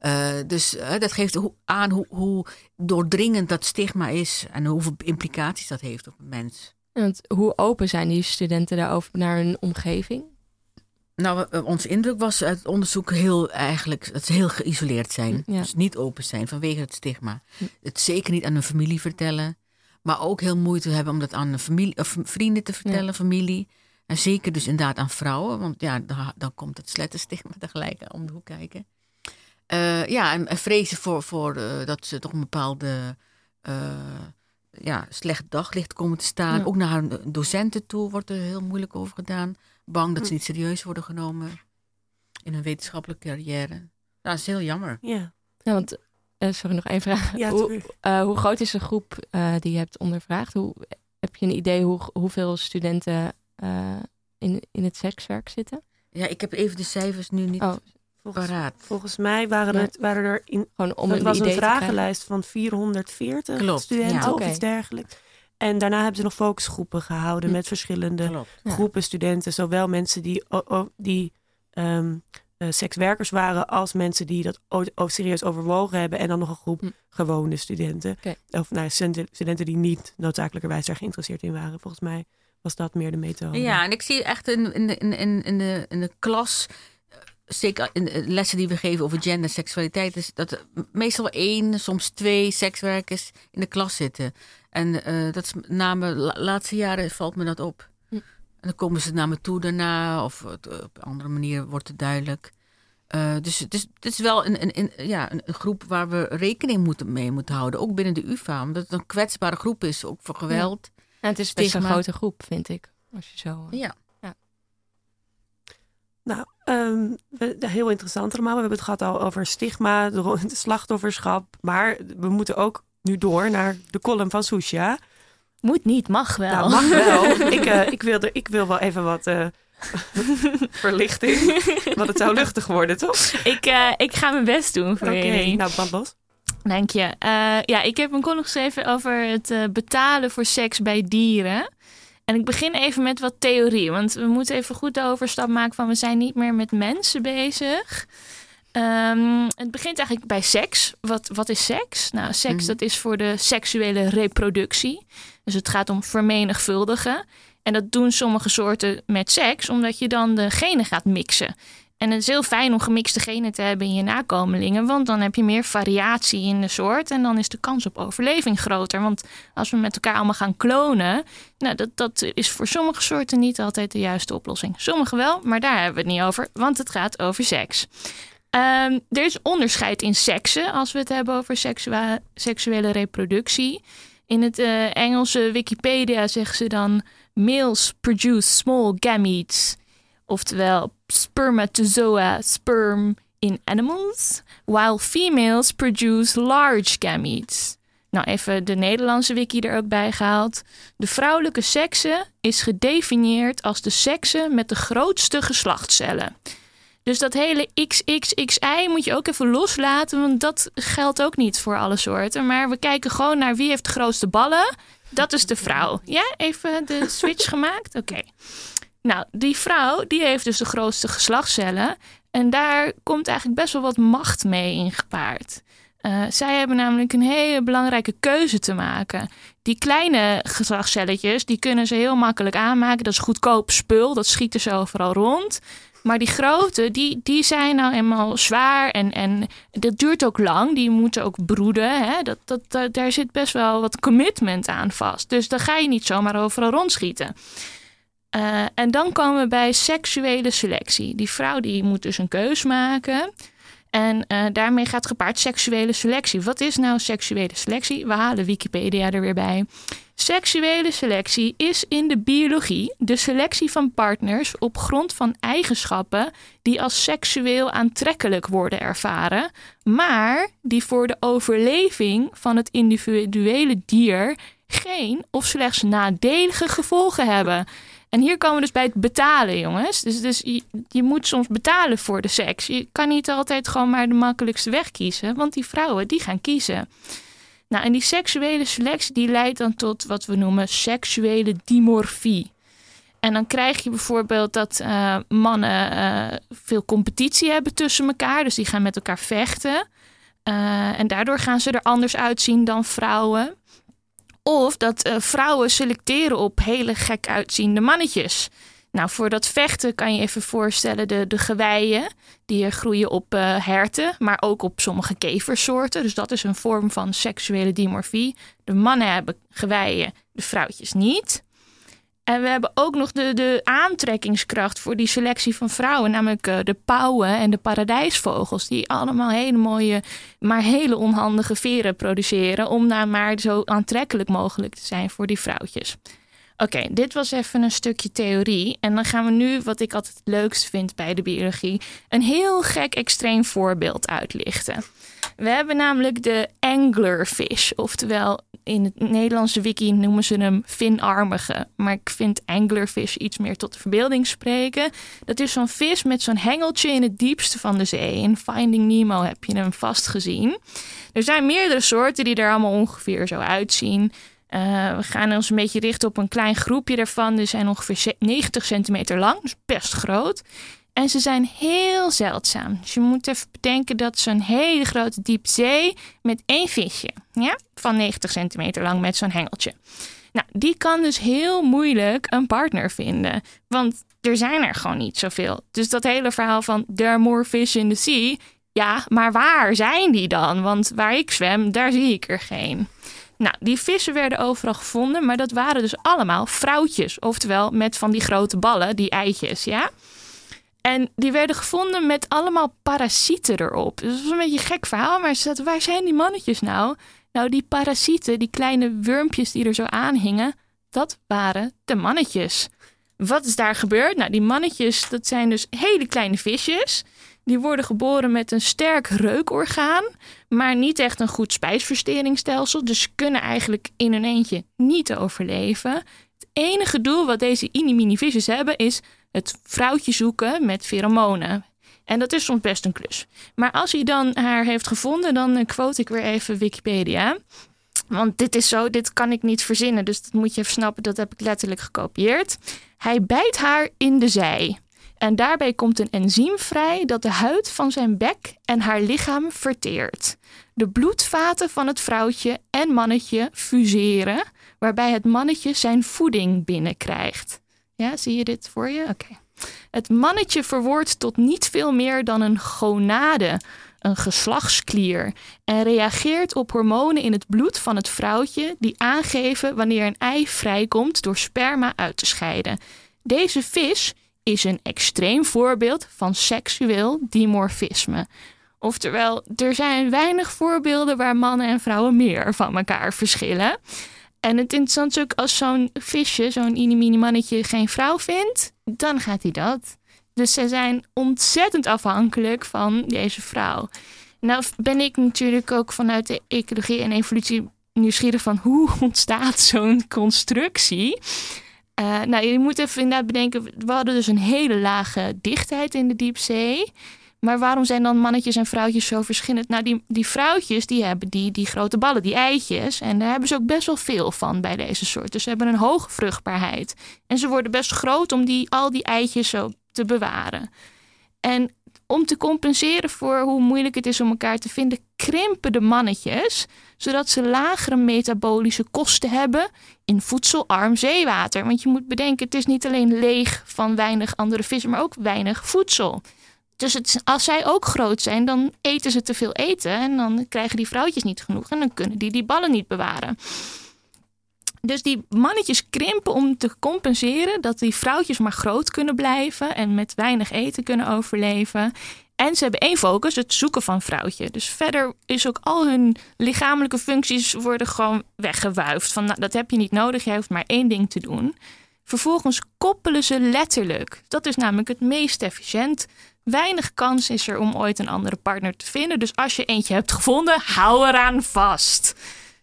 Uh, dus dat geeft aan hoe, hoe, doordringend dat stigma is en hoeveel implicaties dat heeft op een mens. Want hoe open zijn die studenten daarover naar hun omgeving? Nou, ons indruk was uit het onderzoek heel eigenlijk dat ze heel geïsoleerd zijn. Ja. Dus niet open zijn vanwege het stigma. Hm. Het zeker niet aan hun familie vertellen. Maar ook heel moeite hebben om dat aan familie, of vrienden te vertellen, ja. familie. En zeker dus inderdaad aan vrouwen. Want ja, dan, dan komt het slettenstigma (laughs) tegelijk om de hoek kijken. Uh, ja, en, en, vrezen voor, voor uh, dat ze toch een bepaalde uh, ja, slecht daglicht komen te staan. Ja. Ook naar hun docenten toe wordt er heel moeilijk over gedaan. Bang dat ze niet serieus worden genomen in hun wetenschappelijke carrière. Nou, dat is heel jammer. Ja, ja want, uh, sorry, nog één vraag. Ja, hoe, uh, hoe, groot is de groep uh, die je hebt ondervraagd? Hoe, heb je een idee hoe, hoeveel studenten in, in het sekswerk zitten? Ja, ik heb even de cijfers nu niet oh. Volgens, paraat. volgens mij waren, het, waren er in. Gewoon om het een was idee een vragenlijst van 440 Klopt, studenten ja. of okay. iets dergelijks. En daarna hebben ze nog focusgroepen gehouden hm. met verschillende Klopt. groepen studenten. Zowel mensen die, die um, uh, sekswerkers waren, als mensen die dat ook serieus overwogen hebben. En dan nog een groep hm. gewone studenten. Okay. Of nou, studenten die niet noodzakelijkerwijs daar geïnteresseerd in waren. Volgens mij was dat meer de methode. Ja, en ik zie echt in, in, de, in, in, de, in de klas zeker in de lessen die we geven over gender en seksualiteit, is dat er meestal één, soms twee sekswerkers in de klas zitten. En uh, dat is met name de laatste jaren valt me dat op. Hm. En dan komen ze naar me toe daarna, of het, op een andere manier wordt het duidelijk. Uh, dus het is, het is wel een, een, een, ja, een, groep waar we rekening moeten, mee moeten houden, ook binnen de UvA, omdat het een kwetsbare groep is, ook voor geweld. Ja. En het is best een grote groep, vind ik. Als je zo. Ja. Nou, um, heel interessant allemaal. We hebben het gehad al over stigma, de (laughs) slachtofferschap. Maar we moeten ook nu door naar de column van Susha. Moet niet, mag wel. Nou, mag wel. (laughs) ik, uh, ik, wil er, ik wil wel even wat uh, (laughs) verlichting. Want het zou luchtig worden, toch? Ik, uh, ik ga mijn best doen voor okay, jullie. Nou, brand los. Dank je. ja, ik heb een column geschreven over het betalen voor seks bij dieren. En ik begin even met wat theorie, want we moeten even goed de overstap maken van we zijn niet meer met mensen bezig. Um, het begint eigenlijk bij seks. Wat, wat is seks? Nou, seks mm-hmm. dat is voor de seksuele reproductie. Dus het gaat om vermenigvuldigen. En dat doen sommige soorten met seks, omdat je dan de genen gaat mixen. En het is heel fijn om gemixte genen te hebben in je nakomelingen, want dan heb je meer variatie in de soort en dan is de kans op overleving groter. Want als we met elkaar allemaal gaan klonen, nou, dat, dat is voor sommige soorten niet altijd de juiste oplossing. Sommige wel, maar daar hebben we het niet over, want het gaat over seks. Ehm, er is onderscheid in seksen als we het hebben over seksuele, reproductie. In het uh, Engelse Wikipedia zeggen ze dan: males produce small gametes, oftewel spermatozoa, sperm in animals, while females produce large gametes. Nou, even de Nederlandse wiki er ook bij gehaald. De vrouwelijke sekse is gedefinieerd als de sekse met de grootste geslachtscellen. Dus dat hele XXXI moet je ook even loslaten, want dat geldt ook niet voor alle soorten. Maar we kijken gewoon naar wie heeft de grootste ballen. Dat is de vrouw. Ja, even de switch (laughs) gemaakt? Oké. Nou, die vrouw die heeft dus de grootste geslachtscellen. En daar komt eigenlijk best wel wat macht mee in gepaard. Uh, zij hebben namelijk een hele belangrijke keuze te maken. Die kleine geslachtscelletjes, die kunnen ze heel makkelijk aanmaken. Dat is goedkoop spul, dat schieten ze overal rond. Maar die grote, die, die zijn nou eenmaal zwaar en, en dat duurt ook lang. Die moeten ook broeden. Hè? Dat, dat, daar zit best wel wat commitment aan vast. Dus daar ga je niet zomaar overal rondschieten. Uh, en dan komen we bij seksuele selectie. Die vrouw die moet dus een keus maken. En uh, daarmee gaat gepaard seksuele selectie. Wat is nou seksuele selectie? We halen Wikipedia er weer bij. Seksuele selectie is in de biologie de selectie van partners op grond van eigenschappen die als seksueel aantrekkelijk worden ervaren, maar die voor de overleving van het individuele dier geen of slechts nadelige gevolgen hebben. En hier komen we dus bij het betalen, jongens. Dus, dus je, je, moet soms betalen voor de seks. Je kan niet altijd gewoon maar de makkelijkste weg kiezen, want die vrouwen die gaan kiezen. Nou, en die seksuele selectie die leidt dan tot wat we noemen seksuele dimorfie. En dan krijg je bijvoorbeeld dat uh, mannen uh, veel competitie hebben tussen elkaar. Dus die gaan met elkaar vechten. Uh, en daardoor gaan ze er anders uitzien dan vrouwen. Of dat vrouwen selecteren op hele gek uitziende mannetjes. Nou, voor dat vechten kan je even voorstellen de, de geweien. Die groeien op uh, herten, maar ook op sommige keversoorten. Dus dat is een vorm van seksuele dimorfie. De mannen hebben geweien, de vrouwtjes niet. En we hebben ook nog de, de aantrekkingskracht voor die selectie van vrouwen. Namelijk uh, de pauwen en de paradijsvogels. Die allemaal hele mooie, maar hele onhandige veren produceren. Om nou maar zo aantrekkelijk mogelijk te zijn voor die vrouwtjes. Oké, dit was even een stukje theorie. En dan gaan we nu, wat ik altijd het leukst vind bij de biologie, een heel gek extreem voorbeeld uitlichten. We hebben namelijk de anglerfish, oftewel in het Nederlandse wiki noemen ze hem vinarmige. Maar ik vind anglerfish iets meer tot de verbeelding spreken. Dat is zo'n vis met zo'n hengeltje in het diepste van de zee. In Finding Nemo heb je hem vast gezien. Er zijn meerdere soorten die er allemaal ongeveer zo uitzien. Uh, we gaan ons een beetje richten op een klein groepje daarvan. Die zijn ongeveer 90 centimeter lang, dus best groot. En ze zijn heel zeldzaam. Dus je moet even bedenken dat zo'n hele grote diepzee met één visje, ja, van 90 centimeter lang met zo'n hengeltje. Nou, die kan dus heel moeilijk een partner vinden. Want er zijn er gewoon niet zoveel. Dus dat hele verhaal van there are more fish in the sea. Ja, maar waar zijn die dan? Want waar ik zwem, daar zie ik er geen. Nou, die vissen werden overal gevonden, maar dat waren dus allemaal vrouwtjes. Oftewel met van die grote ballen, die eitjes, ja. En die werden gevonden met allemaal parasieten erop. Dus dat was een beetje een gek verhaal, maar ze waar zijn die mannetjes nou? Nou, die parasieten, die kleine wurmpjes die er zo aan hingen, dat waren de mannetjes. Wat is daar gebeurd? Nou, die mannetjes, dat zijn dus hele kleine visjes. Die worden geboren met een sterk reukorgaan, maar niet echt een goed spijsverteringsstelsel. Dus kunnen eigenlijk in hun eentje niet overleven. Het enige doel wat deze mini visjes hebben is het vrouwtje zoeken met pheromonen. En dat is soms best een klus. Maar als hij dan haar heeft gevonden, dan quote ik weer even Wikipedia. Want dit is zo, dit kan ik niet verzinnen. Dus dat moet je even snappen, dat heb ik letterlijk gekopieerd. Hij bijt haar in de zij. En daarbij komt een enzym vrij dat de huid van zijn bek en haar lichaam verteert. De bloedvaten van het vrouwtje en mannetje fuseren, waarbij het mannetje zijn voeding binnenkrijgt. Ja, zie je dit voor je? Oké. Het mannetje verwoordt tot niet veel meer dan een gonade, een geslachtsklier, en reageert op hormonen in het bloed van het vrouwtje die aangeven wanneer een ei vrijkomt door sperma uit te scheiden. Deze vis is een extreem voorbeeld van seksueel dimorfisme. Oftewel, er zijn weinig voorbeelden waar mannen en vrouwen meer van elkaar verschillen. En het interessant is ook als zo'n visje, zo'n inimini mannetje, geen vrouw vindt, dan gaat hij dat. Dus ze zijn ontzettend afhankelijk van deze vrouw. Nou ben ik natuurlijk ook vanuit de ecologie en evolutie nieuwsgierig van hoe (laughs) ontstaat zo'n constructie. Uh, nou, je moet even inderdaad bedenken, we hadden dus een hele lage dichtheid in de diepzee. Maar waarom zijn dan mannetjes en vrouwtjes zo verschillend? Nou, die, die vrouwtjes die hebben die, die grote ballen, die eitjes. En daar hebben ze ook best wel veel van bij deze soort. Dus ze hebben een hoge vruchtbaarheid. En ze worden best groot om die, al die eitjes zo te bewaren. En om te compenseren voor hoe moeilijk het is om elkaar te vinden, krimpen de mannetjes, zodat ze lagere metabolische kosten hebben in voedselarm zeewater. Want je moet bedenken, het is niet alleen leeg van weinig andere vissen, maar ook weinig voedsel. Dus als zij ook groot zijn, dan eten ze te veel eten en dan krijgen die vrouwtjes niet genoeg en dan kunnen die die ballen niet bewaren. Dus die mannetjes krimpen om te compenseren dat die vrouwtjes maar groot kunnen blijven en met weinig eten kunnen overleven. En ze hebben één focus, het zoeken van vrouwtje. Dus verder is ook al hun lichamelijke functies worden gewoon weggewuifd. Van nou, dat heb je niet nodig, je hoeft maar één ding te doen. Vervolgens koppelen ze letterlijk. Dat is namelijk het meest efficiënt. Weinig kans is er om ooit een andere partner te vinden. Dus als je eentje hebt gevonden, hou eraan vast.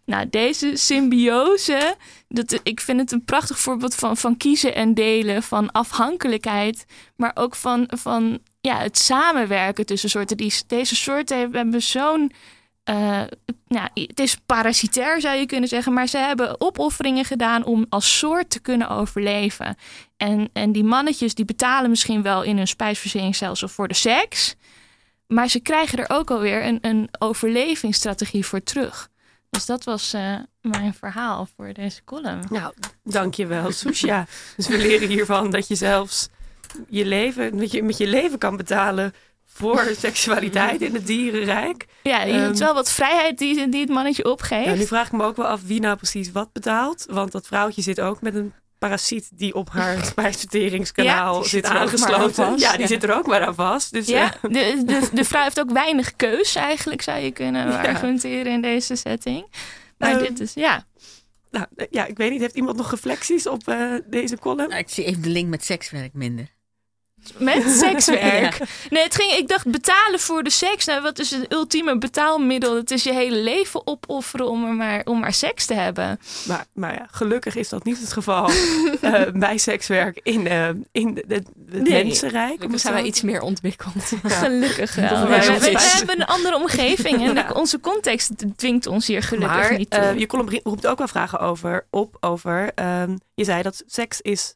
Nou, deze symbiose, dat, ik vind het een prachtig voorbeeld van, van kiezen en delen, van afhankelijkheid, maar ook van, van ja, het samenwerken tussen soorten. Die, deze soorten hebben zo'n. Uh, nou, het is parasitair zou je kunnen zeggen, maar ze hebben opofferingen gedaan om als soort te kunnen overleven. En, en die mannetjes die betalen misschien wel in hun spijsverteringsstelsel voor de seks, maar ze krijgen er ook alweer een, een overlevingsstrategie voor terug. Dus dat was uh, mijn verhaal voor deze column. Nou, dankjewel, Susha. (laughs) dus we leren hiervan dat je zelfs je leven, met je, met je leven kan betalen voor (laughs) seksualiteit in het dierenrijk. Ja, je hebt wel wat vrijheid die, die het mannetje opgeeft. Nou, nu vraag ik me ook wel af wie nou precies wat betaalt. Want dat vrouwtje zit ook met een parasiet die op haar (laughs) spijsverteringskanaal zit aangesloten. Ja, die zit er ook maar aan vast. Dus, ja, de, de, de vrouw heeft ook weinig keus eigenlijk, zou je kunnen argumenteren in deze setting. Maar Ehm, dit is, ja. Nou, ja, ik weet niet, heeft iemand nog reflecties op eh, deze column? Nou, ik zie even de link met sekswerk minder. Met (laughs) sekswerk. Nee, het ging, ik dacht betalen voor de seks. Nou, wat is het ultieme betaalmiddel? Het is je hele leven opofferen om, er maar, om maar seks te hebben. Maar, maar ja, gelukkig is dat niet het geval uh, (laughs) bij sekswerk in, uh, in het, nee, mensenrijk. We zijn wel iets meer ontwikkeld. Ja. Gelukkig wel. We, we, we, hebben een andere omgeving en (laughs) onze context dwingt ons hier gelukkig maar, niet toe. Uh, je column roept ook wel vragen over, op over... Um, je zei dat seks is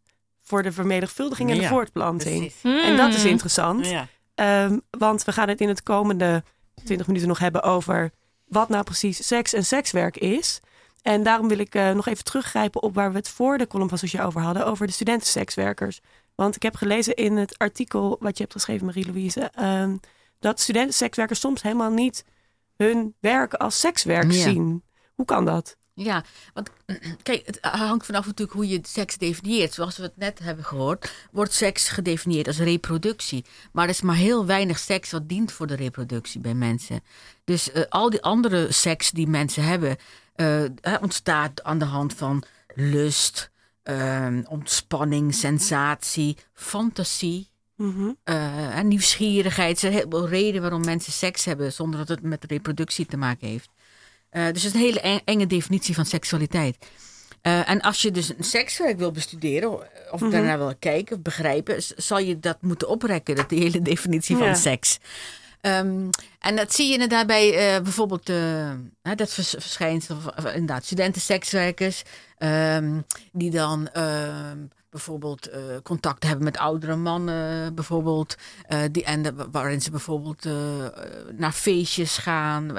voor de vermenigvuldiging en de voortplanting. Hmm. En dat is interessant. Ja. Ehm, want we gaan het in het komende 20 minuten nog hebben over wat nou precies seks en sekswerk is. En daarom wil ik uh, nog even teruggrijpen op waar we het voor de column van Socia over hadden, over de studentensekswerkers. Want ik heb gelezen in het artikel wat je hebt geschreven, Marie-Louise, um, dat studentensekswerkers soms helemaal niet hun werk als sekswerk Ja. zien. Hoe kan dat? Ja, want (clears throat) kijk, het hangt vanaf natuurlijk hoe je seks definieert. Zoals we het net hebben gehoord, wordt seks gedefinieerd als reproductie. Maar er is maar heel weinig seks wat dient voor de reproductie bij mensen. Dus eh, al die andere seks die mensen hebben, eh, ontstaat aan de hand van lust, eh, ontspanning, sensatie, fantasie. Mhm. eh, en nieuwsgierigheid. Er zijn heel veel redenen waarom mensen seks hebben zonder dat het met reproductie te maken heeft. Eh, dus het is een hele eng- enge definitie van seksualiteit. Eh, en als je dus een sekswerk wil bestuderen, of Mhm. daarnaar wil kijken of begrijpen, zal je dat moeten oprekken, dat die hele definitie van seks. Ehm, en dat zie je inderdaad bij eh, bijvoorbeeld eh, dat vers- verschijnsel van inderdaad studentensekswerkers, ehm, die dan ehm, bijvoorbeeld eh, contact hebben met oudere mannen, bijvoorbeeld, eh, die, en de- waarin ze bijvoorbeeld eh, naar feestjes gaan,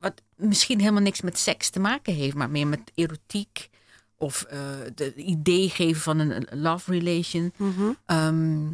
wat misschien helemaal niks met seks te maken heeft, maar meer met erotiek of eh de idee geven van een love relation. Mhm. Ehm,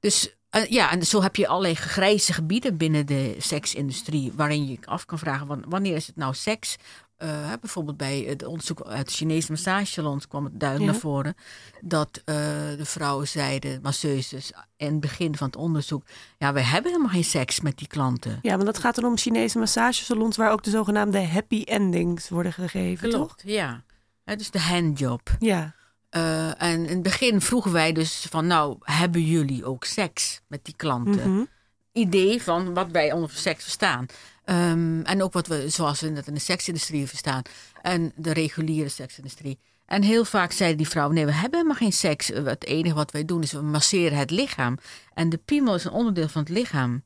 dus eh, ja, en zo heb je allerlei grijze gebieden binnen de seksindustrie, waarin je je af kan vragen: wan- wanneer is het nou seks eh, bijvoorbeeld bij het onderzoek uit de Chinese massagesalons kwam het duidelijk Ja. naar voren dat eh, de vrouwen zeiden, masseuses, in het begin van het onderzoek, ja, we hebben helemaal geen seks met die klanten. Ja, want dat gaat dan om Chinese massagesalons waar ook de zogenaamde happy endings worden gegeven, toch? Klopt, ja. Hè, dus de handjob. Ja. Eh, en in het begin vroegen wij dus van, nou, hebben jullie ook seks met die klanten? Mhm. Idee van wat wij onder seks verstaan. Ehm, en ook wat we, zoals we dat in de seksindustrie verstaan. En de reguliere seksindustrie. En heel vaak zeiden die vrouwen, nee, we hebben helemaal geen seks. Eh, Het enige wat wij doen is we masseren het lichaam. En de piemel is een onderdeel van het lichaam.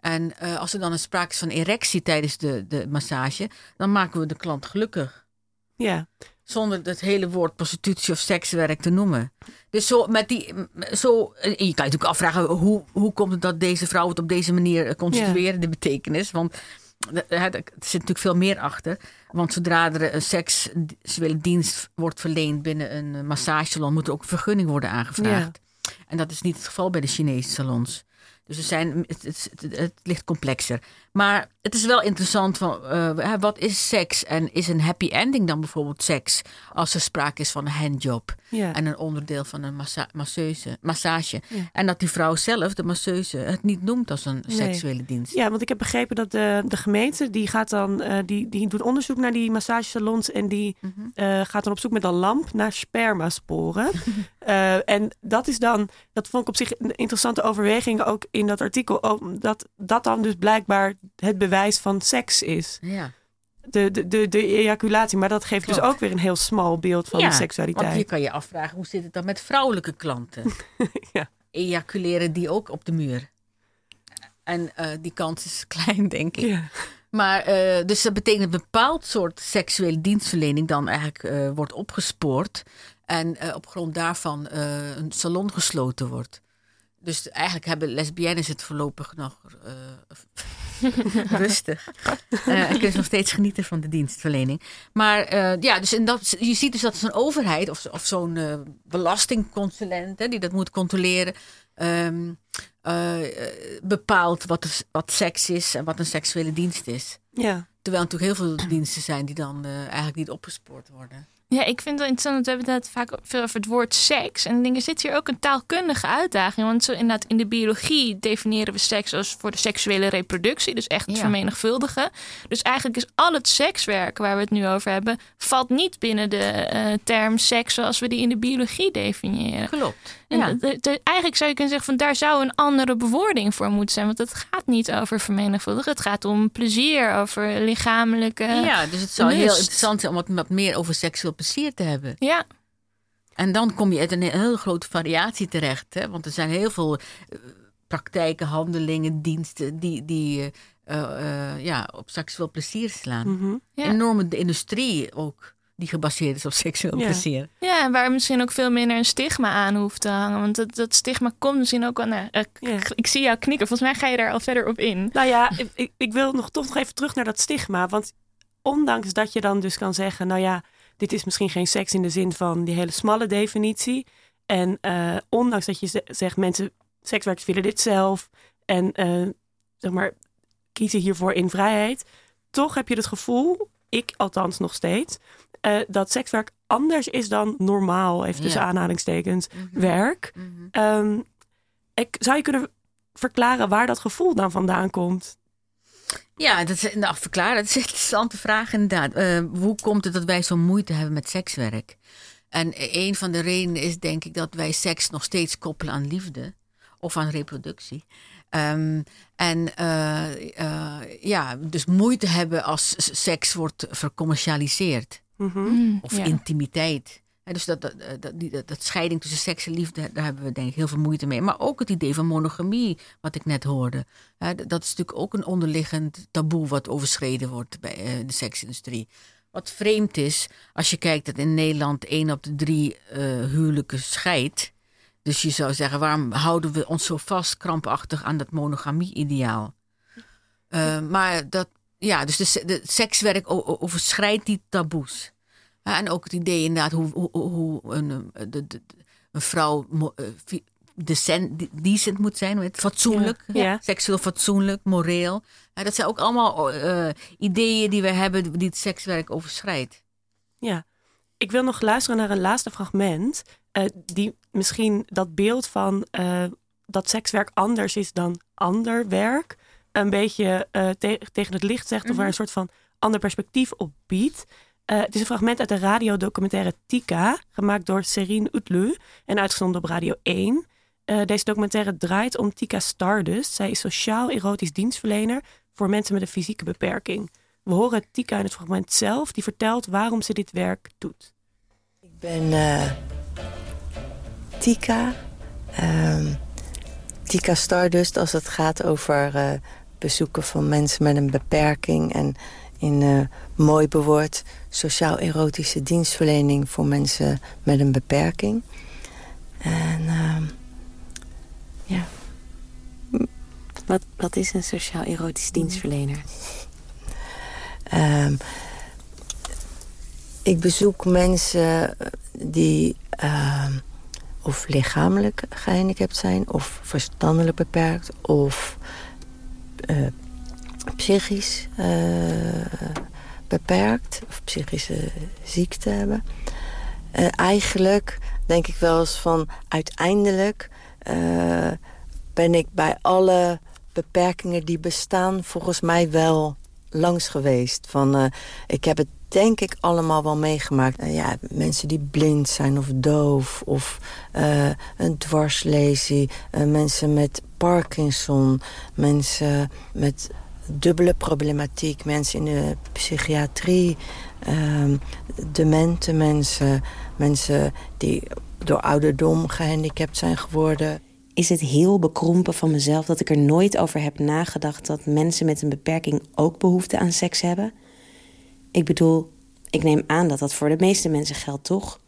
En eh, als er dan een sprake is van erectie tijdens de, de massage, dan maken we de klant gelukkig. Ja. Zonder het hele woord prostitutie of sekswerk te noemen. Dus zo met die. Zo, en je kan je natuurlijk afvragen hoe, hoe komt het dat deze vrouw het op deze manier eh, construeren, de betekenis. Want eh, er zit natuurlijk veel meer achter. Want zodra er een seksuele dienst wordt verleend binnen een eh, massagesalon, moet er ook een vergunning worden aangevraagd. En dat is niet het geval bij de Chinese salons. Dus er zijn, het, het, het, het ligt complexer. Maar het is wel interessant van eh, wat is seks en is een happy ending dan bijvoorbeeld seks als er sprake is van een handjob Ja. en een onderdeel van een massa masseuse, massage. Ja. En dat die vrouw zelf, de masseuse, het niet noemt als een Nee. seksuele dienst. Ja, want ik heb begrepen dat de, de gemeente die gaat dan eh, die, die doet onderzoek naar die massagesalons en die Mhm. eh, gaat dan op zoek met een lamp naar spermasporen. (laughs) En dat is dan, dat vond ik op zich een interessante overweging ook in dat artikel, dat dat dan dus blijkbaar het bewijs van seks is. Ja. De, de, de, de ejaculatie, maar dat geeft dus ook weer een heel smal beeld van Ja, seksualiteit. Want je kan je afvragen, hoe zit het dan met vrouwelijke klanten? (laughs) Ja. Ejaculeren die ook op de muur? En eh, die kans is (laughs) klein, denk ik. Ja. Maar eh, dus dat betekent een bepaald soort seksuele dienstverlening dan eigenlijk eh, wordt opgespoord. En op grond daarvan een salon gesloten wordt. Dus eigenlijk hebben lesbiennes het voorlopig nog eh, (laughs) rustig. (laughs) Eh, en kunnen ze nog steeds genieten van de dienstverlening. Maar eh, ja, dus in dat, je ziet dus dat zo'n overheid of, of zo'n eh, belastingconsulent hè, die dat moet controleren. ehm, eh, eh, bepaalt wat, er- wat seks is en wat een seksuele dienst is. ja. Terwijl er natuurlijk heel veel diensten zijn die dan eh, eigenlijk niet opgespoord worden. Ja, ik vind het wel interessant, want we hebben het vaak veel over het woord seks. En ik denk, er zit hier ook een taalkundige uitdaging. Want zo inderdaad, in de biologie definiëren we seks als voor de seksuele reproductie. Dus echt het Ja. vermenigvuldigen. Dus eigenlijk is al het sekswerk waar we het nu over hebben... valt niet binnen de eh, term seks zoals we die in de biologie definiëren. Klopt. Ja. eigenlijk zou je kunnen zeggen van daar zou een andere bewoording voor moeten zijn. Want het gaat niet over vermenigvuldigen. Het gaat om plezier, over lichamelijke... ja, dus het zou heel interessant zijn om wat, wat meer over seksueel plezier te hebben. ja. En dan kom je uit een hele grote variatie terecht. Hè? Want er zijn heel veel eh, praktijken, handelingen, diensten die, die eh, eh, ja, op seksueel plezier slaan. Ja. Enorme de industrie ook, die gebaseerd is op seksueel Ja. plezier. Ja, en waar misschien ook veel minder een stigma aan hoeft te hangen. Want dat, dat stigma komt misschien ook wel... Nou, eh, Ja. Ik zie jou knikken. Volgens mij ga je daar al verder op in. Nou ja, ik- ik, wil nog toch nog even terug naar dat stigma. Want ondanks dat je dan dus kan zeggen, nou ja, dit is misschien geen seks in de zin van die hele smalle definitie. En eh, ondanks dat je ze- zegt, mensen, sekswerkers willen dit zelf. En eh, zeg maar, kiezen hiervoor in vrijheid. Toch heb je het gevoel, ik althans nog steeds, eh, dat sekswerk anders is dan normaal, even tussen Ja. aanhalingstekens, Mhm. werk. Mhm. Ehm, ik, zou je kunnen verklaren waar dat gevoel dan vandaan komt? Ja, dat is, nou, verklaren, dat is een interessante vraag inderdaad. Eh, hoe komt het dat wij zo moeite hebben met sekswerk? En een van de redenen is denk ik dat wij seks nog steeds koppelen aan liefde of aan reproductie. Ehm, en eh, eh, ja, dus moeite hebben als seks wordt vercommercialiseerd. Mhm. Of ja. intimiteit. Hè, dus dat, dat, dat, die- dat, dat scheiding tussen seks en liefde, daar hebben we denk ik heel veel moeite mee. Maar ook het idee van monogamie, wat ik net hoorde. Hè, dat is natuurlijk ook een onderliggend taboe wat overschreden wordt bij eh, de seksindustrie. Wat vreemd is, als je kijkt dat in Nederland één op de drie eh, huwelijken scheidt. Dus je zou zeggen, waarom houden we ons zo vast krampachtig aan dat monogamie-ideaal? Eh, maar dat, ja, dus de, se- de sekswerk overschrijdt die taboes. En ook het idee inderdaad hoe, hoe, hoe een, eh, de, de, een vrouw eh, decent, decent moet zijn, met fatsoenlijk, Ja, ja. seksueel fatsoenlijk, moreel. Dat zijn ook allemaal ideeën die we hebben die het sekswerk overschrijdt. Ja, ik wil nog luisteren naar een laatste fragment. die misschien dat beeld van eh, dat sekswerk anders is dan ander werk. een beetje eh, te- tegen het licht zegt. of waar een soort van ander perspectief op biedt. Eh, het is een fragment uit de radiodocumentaire Tika. gemaakt door Serine Utlu. en uitgezonden op Radio 1. Eh, deze documentaire draait om Tika Stardust. Zij is sociaal-erotisch dienstverlener voor mensen met een fysieke beperking. We horen Tika in het fragment zelf, die vertelt waarom ze dit werk doet. Ik ben eh, Tika. Ehm, Tika Stardust als het gaat over eh, bezoeken van mensen met een beperking. En in eh, mooi bewoord sociaal-erotische dienstverlening voor mensen met een beperking. En ehm, ja, Wat, wat is een sociaal-erotisch dienstverlener? Ehm, ik bezoek mensen die of lichamelijk gehandicapt zijn, of verstandelijk beperkt, of eh, psychisch eh, beperkt, of psychische ziekte hebben. Eh, eigenlijk denk ik wel eens van uiteindelijk ben ik bij alle beperkingen die bestaan volgens mij wel langs geweest. Van, ik heb het denk ik allemaal wel meegemaakt. Eh, ja, mensen die blind zijn of doof of eh, een dwarslesie. eh, mensen met Parkinson. Mensen met dubbele problematiek. Mensen in de psychiatrie. ehm, demente mensen. Mensen die door ouderdom gehandicapt zijn geworden. Is het heel bekrompen van mezelf dat ik er nooit over heb nagedacht dat mensen met een beperking ook behoefte aan seks hebben? Ik bedoel, ik neem aan dat dat voor de meeste mensen geldt, toch?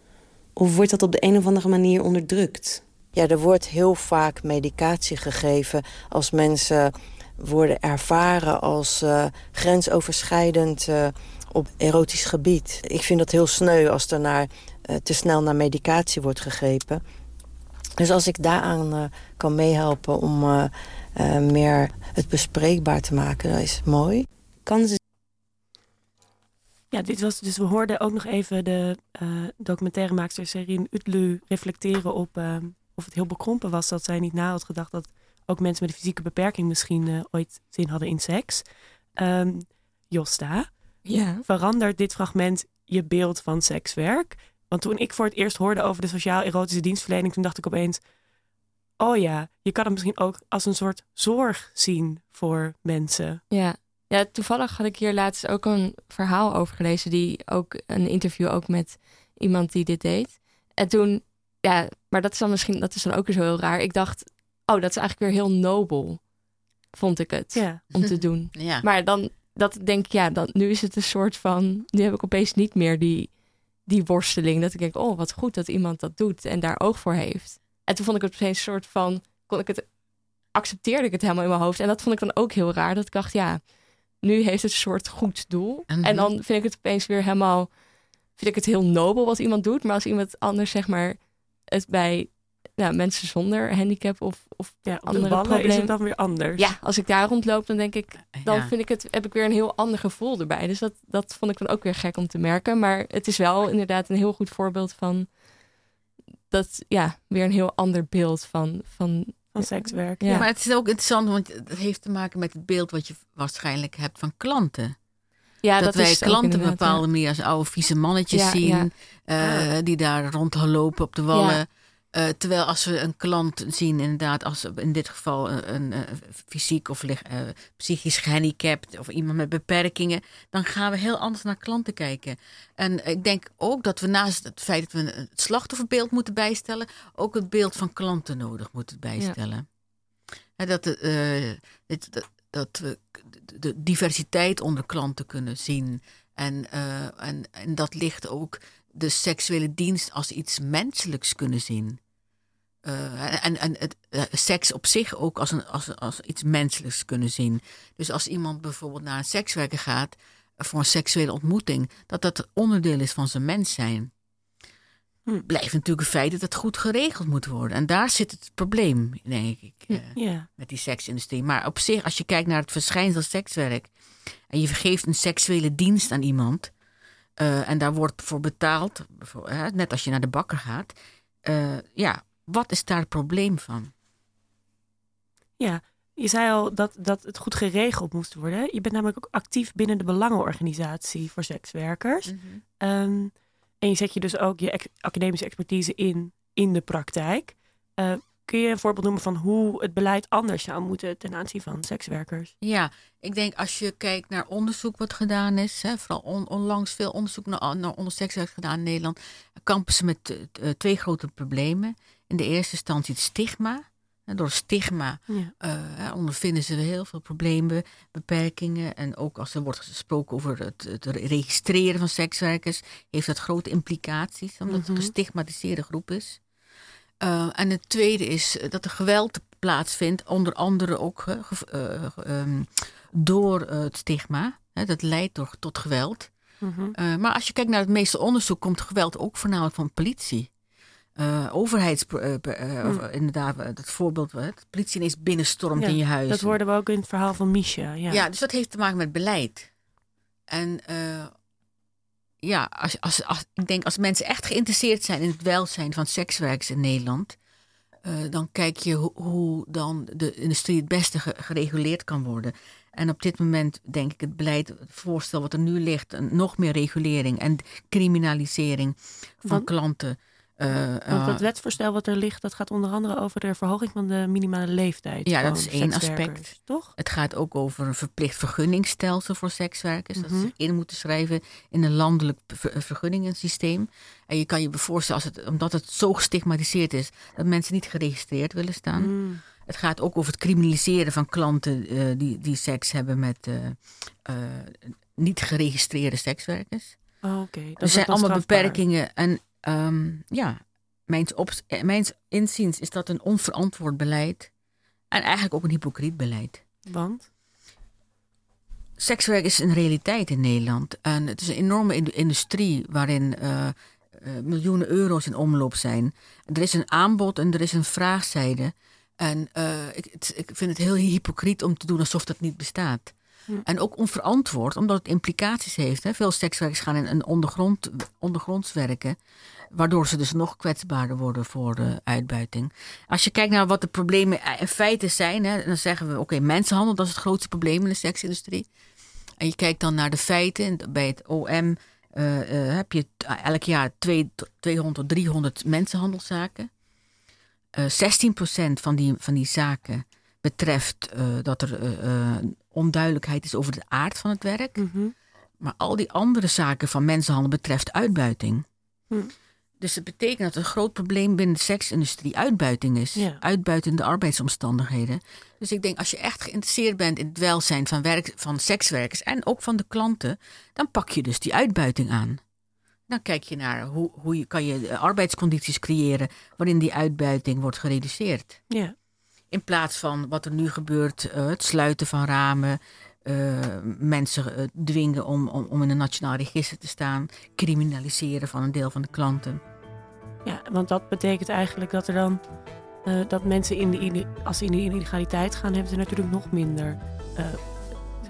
Of wordt dat op de een of andere manier onderdrukt? Ja, er wordt heel vaak medicatie gegeven als mensen worden ervaren als eh, grensoverschrijdend eh, op erotisch gebied. Ik vind dat heel sneu als er naar, eh, te snel naar medicatie wordt gegrepen. Dus als ik daaraan kan meehelpen om meer het bespreekbaar te maken, dat is mooi. Kan ze Ja, dit was dus we hoorden ook nog even de eh documentairemaakster Serine Utlu reflecteren op eh, of het heel bekrompen was dat zij niet na had gedacht dat ook mensen met een fysieke beperking misschien eh, ooit zin hadden in seks. Ehm, Josta, Ja. verandert dit fragment je beeld van sekswerk? Want toen ik voor het eerst hoorde over de sociaal-erotische dienstverlening, toen dacht ik opeens: oh ja, je kan het misschien ook als een soort zorg zien voor mensen. Ja. Ja, toevallig had ik hier laatst ook een verhaal over gelezen. Die ook een interview ook met iemand die dit deed. En toen, ja, maar dat is dan misschien, dat is dan ook weer zo heel raar. Ik dacht, oh, dat is eigenlijk weer heel nobel, vond ik het, Ja. om te doen. (laughs) Ja. Maar dan, dat denk ik, ja, dan, nu is het een soort van, nu heb ik opeens niet meer die, die worsteling. Dat ik denk, oh, wat goed dat iemand dat doet en daar oog voor heeft. En toen vond ik het opeens een soort van, kon ik het, accepteerde ik het helemaal in mijn hoofd. En dat vond ik dan ook heel raar, dat ik dacht, ja, nu heeft het een soort goed doel. Mhm. En dan vind ik het opeens weer helemaal, vind ik het heel nobel wat iemand doet. Maar als iemand anders, zeg maar, het bij nou, mensen zonder handicap of, of Ja, andere ballen is problemen. het dan weer anders. Ja, als ik daar rondloop, dan denk ik, dan Ja. vind ik het, heb ik weer een heel ander gevoel erbij. Dus dat, dat vond ik dan ook weer gek om te merken. Maar het is wel inderdaad een heel goed voorbeeld van dat, ja, weer een heel ander beeld van, van Van sekswerk. Ja. Maar het is ook interessant, want het heeft te maken met het beeld wat je waarschijnlijk hebt van klanten. ja, dat, wij is het ook klanten op een inderdaad, bepaalde manier als oude vieze mannetjes Ja, zien. ja. eh. Die daar rondlopen op de wallen. Eh, terwijl als we een klant zien, inderdaad, als in dit geval een, fysiek of eh, psychisch gehandicapt of iemand met beperkingen, dan gaan we heel anders naar klanten kijken. En ik denk ook dat we naast het feit dat we het slachtofferbeeld moeten bijstellen, ook het beeld van klanten nodig moeten bijstellen. Eh, dat, dat we de- diversiteit onder klanten kunnen zien. En, en, en dat ligt ook de seksuele dienst als iets menselijks kunnen zien. Eh, en en het, eh, seks op zich ook als, een, als, als iets menselijks kunnen zien. Dus als iemand bijvoorbeeld naar een sekswerker gaat voor een seksuele ontmoeting, dat dat onderdeel is van zijn mens zijn. Hm. Blijft natuurlijk een feit dat het goed geregeld moet worden. En daar zit het probleem, denk ik, Ja. met die seksindustrie. Maar op zich, als je kijkt naar het verschijnsel sekswerk... en je vergeeft een seksuele dienst aan iemand... eh, en daar wordt voor betaald, voor, hè, net als je naar de bakker gaat... eh, ja, wat is daar het probleem van? Ja, je zei al dat, dat het goed geregeld moest worden. Je bent namelijk ook actief binnen de Belangenorganisatie voor sekswerkers. Ehm, en je zet je dus ook je ex- academische expertise in in de praktijk. Eh, kun je een voorbeeld noemen van hoe het beleid anders zou moeten ten aanzien van sekswerkers? Ja, ik denk als je kijkt naar onderzoek wat gedaan is, hè, vooral on- onlangs veel onderzoek naar, naar ondersekswerk gedaan in Nederland, kampen ze met eh, eh, twee grote problemen. In de eerste instantie het stigma. En door stigma Ja. hè, ondervinden ze heel veel problemen, beperkingen. En ook als er wordt gesproken over het, het registreren van sekswerkers, heeft dat grote implicaties, omdat het Mhm. een gestigmatiseerde groep is. Eh, en het tweede is eh, dat er geweld plaatsvindt, onder andere ook eh, eh, ehm, door het stigma. Hè, dat leidt door, tot geweld. Mhm. Maar als je kijkt naar het meeste onderzoek, komt geweld ook voornamelijk van politie. Overheids, eh, inderdaad, dat voorbeeld, de politie ineens binnenstormt Ja, in je huis. Dat hoorden we ook in het verhaal van Misha. Ja. Ja. dus dat heeft te maken met beleid. En ja, als, als, als, ik denk als mensen echt geïnteresseerd zijn in het welzijn van sekswerkers in Nederland, eh, dan kijk je hoe, hoe dan de industrie het beste ge- gereguleerd kan worden. En op dit moment denk ik het beleid, het voorstel wat er nu ligt, een, nog meer regulering en criminalisering van klanten. Eh, Want eh, het wetsvoorstel wat er ligt, dat gaat onder andere over de verhoging van de minimale leeftijd. Ja, dat is één aspect. Toch? Het gaat ook over een verplicht vergunningstelsel voor sekswerkers. Dat Mhm. ze in moeten schrijven in een landelijk ver- vergunningensysteem. En je kan je voorstellen, als het, omdat het zo gestigmatiseerd is, dat mensen niet geregistreerd willen staan. Mm. Het gaat ook over het criminaliseren van klanten eh, die, die seks hebben met eh, eh, niet geregistreerde sekswerkers. Oh, Oké, dat Er zijn allemaal strafbaar. beperkingen. En ehm, ja, mijns, op, eh, mijns inziens is dat een onverantwoord beleid. En eigenlijk ook een hypocriet beleid. Want? Sekswerk is een realiteit in Nederland. En het is een enorme in- industrie waarin eh, eh, miljoenen euro's in omloop zijn. Er is een aanbod en er is een vraagzijde. En ik, het- ik vind het heel hypocriet om te doen alsof dat niet bestaat. En ook onverantwoord, omdat het implicaties heeft. Hè. Veel sekswerkers gaan in een ondergrond, ondergronds werken. Waardoor ze dus nog kwetsbaarder worden voor eh, uitbuiting. Als je kijkt naar wat de problemen in feite zijn, hè, dan zeggen we: oké, mensenhandel, dat is het grootste probleem in de seksindustrie. En je kijkt dan naar de feiten. en Bij het OM eh, eh, heb je elk jaar twee- 200 tot 300 mensenhandelszaken. Eh 16% van die, van die zaken betreft eh, dat er eh, eh, onduidelijkheid is over de aard van het werk. Mhm. Maar al die andere zaken van mensenhandel betreft uitbuiting. Hm. Dus het betekent dat een groot probleem binnen de seksindustrie uitbuiting is. Ja. Uitbuitende arbeidsomstandigheden. Dus ik denk als je echt geïnteresseerd bent in het welzijn van, werk, van sekswerkers en ook van de klanten, dan pak je dus die uitbuiting aan. Dan kijk je naar hoe, hoe je, kan je eh, arbeidscondities creëren waarin die uitbuiting wordt gereduceerd. Ja. In plaats van wat er nu gebeurt, eh, het sluiten van ramen, eh, mensen eh, dwingen om, om, om in een nationaal register te staan, criminaliseren van een deel van de klanten. ja, want dat betekent eigenlijk dat er dan... dat mensen, in de, als ze in de illegaliteit gaan, hebben ze natuurlijk nog minder...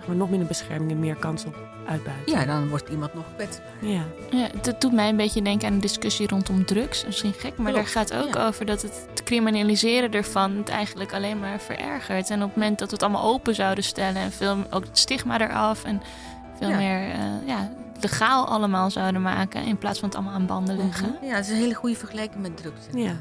zeg maar, nog minder bescherming en meer kans op uitbuiting. Ja, dan wordt iemand nog kwetsbaar. Ja. Ja, dat doet mij een beetje denken aan de discussie rondom drugs. Misschien gek, maar Klopt, daar gaat ook ja. over dat het, het criminaliseren ervan het eigenlijk alleen maar verergert. En op het moment dat we het allemaal open zouden stellen en veel ook het stigma eraf en veel Ja. meer eh, ja, legaal allemaal zouden maken in plaats van het allemaal aan banden leggen. Ja, het is een hele goede vergelijking met drugs. Ja.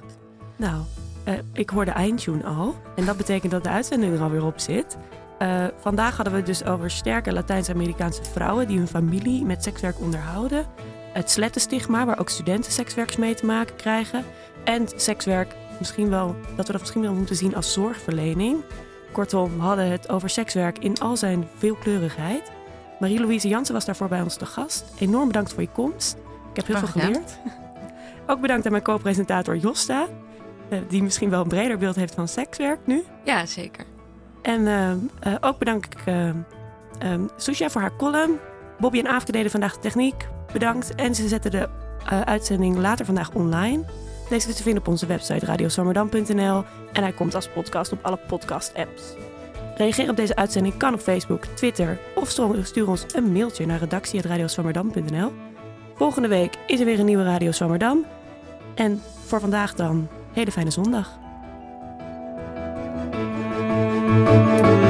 Nou, eh, ik hoorde eindtune al. En dat betekent dat de uitzending er alweer op zit. Eh, vandaag hadden we het dus over sterke Latijns-Amerikaanse vrouwen die hun familie met sekswerk onderhouden. Het slettenstigma, waar ook studenten sekswerkers mee te maken krijgen. En sekswerk, misschien wel, dat we dat misschien wel moeten zien als zorgverlening. Kortom, we hadden het over sekswerk in al zijn veelkleurigheid. Marie-Louise Jansen was daarvoor bij ons te gast. Enorm bedankt voor je komst. Ik heb heel Graag veel gedaan. geleerd. (laughs) Ook bedankt aan mijn co-presentator Josta, eh, die misschien wel een breder beeld heeft van sekswerk nu. Ja, zeker. En ehm, eh, ook bedank ik uh, Susha voor haar column. Bobby en Aafke deden vandaag de techniek. Bedankt. En ze zetten de eh, uitzending later vandaag online. Deze is te vinden op onze website radioswammerdam.nl en hij komt als podcast op alle podcast-apps. Reageer op deze uitzending kan op Facebook, Twitter of stuur ons een mailtje naar redactie.radioswammerdam.nl. Volgende week is er weer een nieuwe Radio Swammerdam. En voor vandaag dan, hele fijne zondag. Música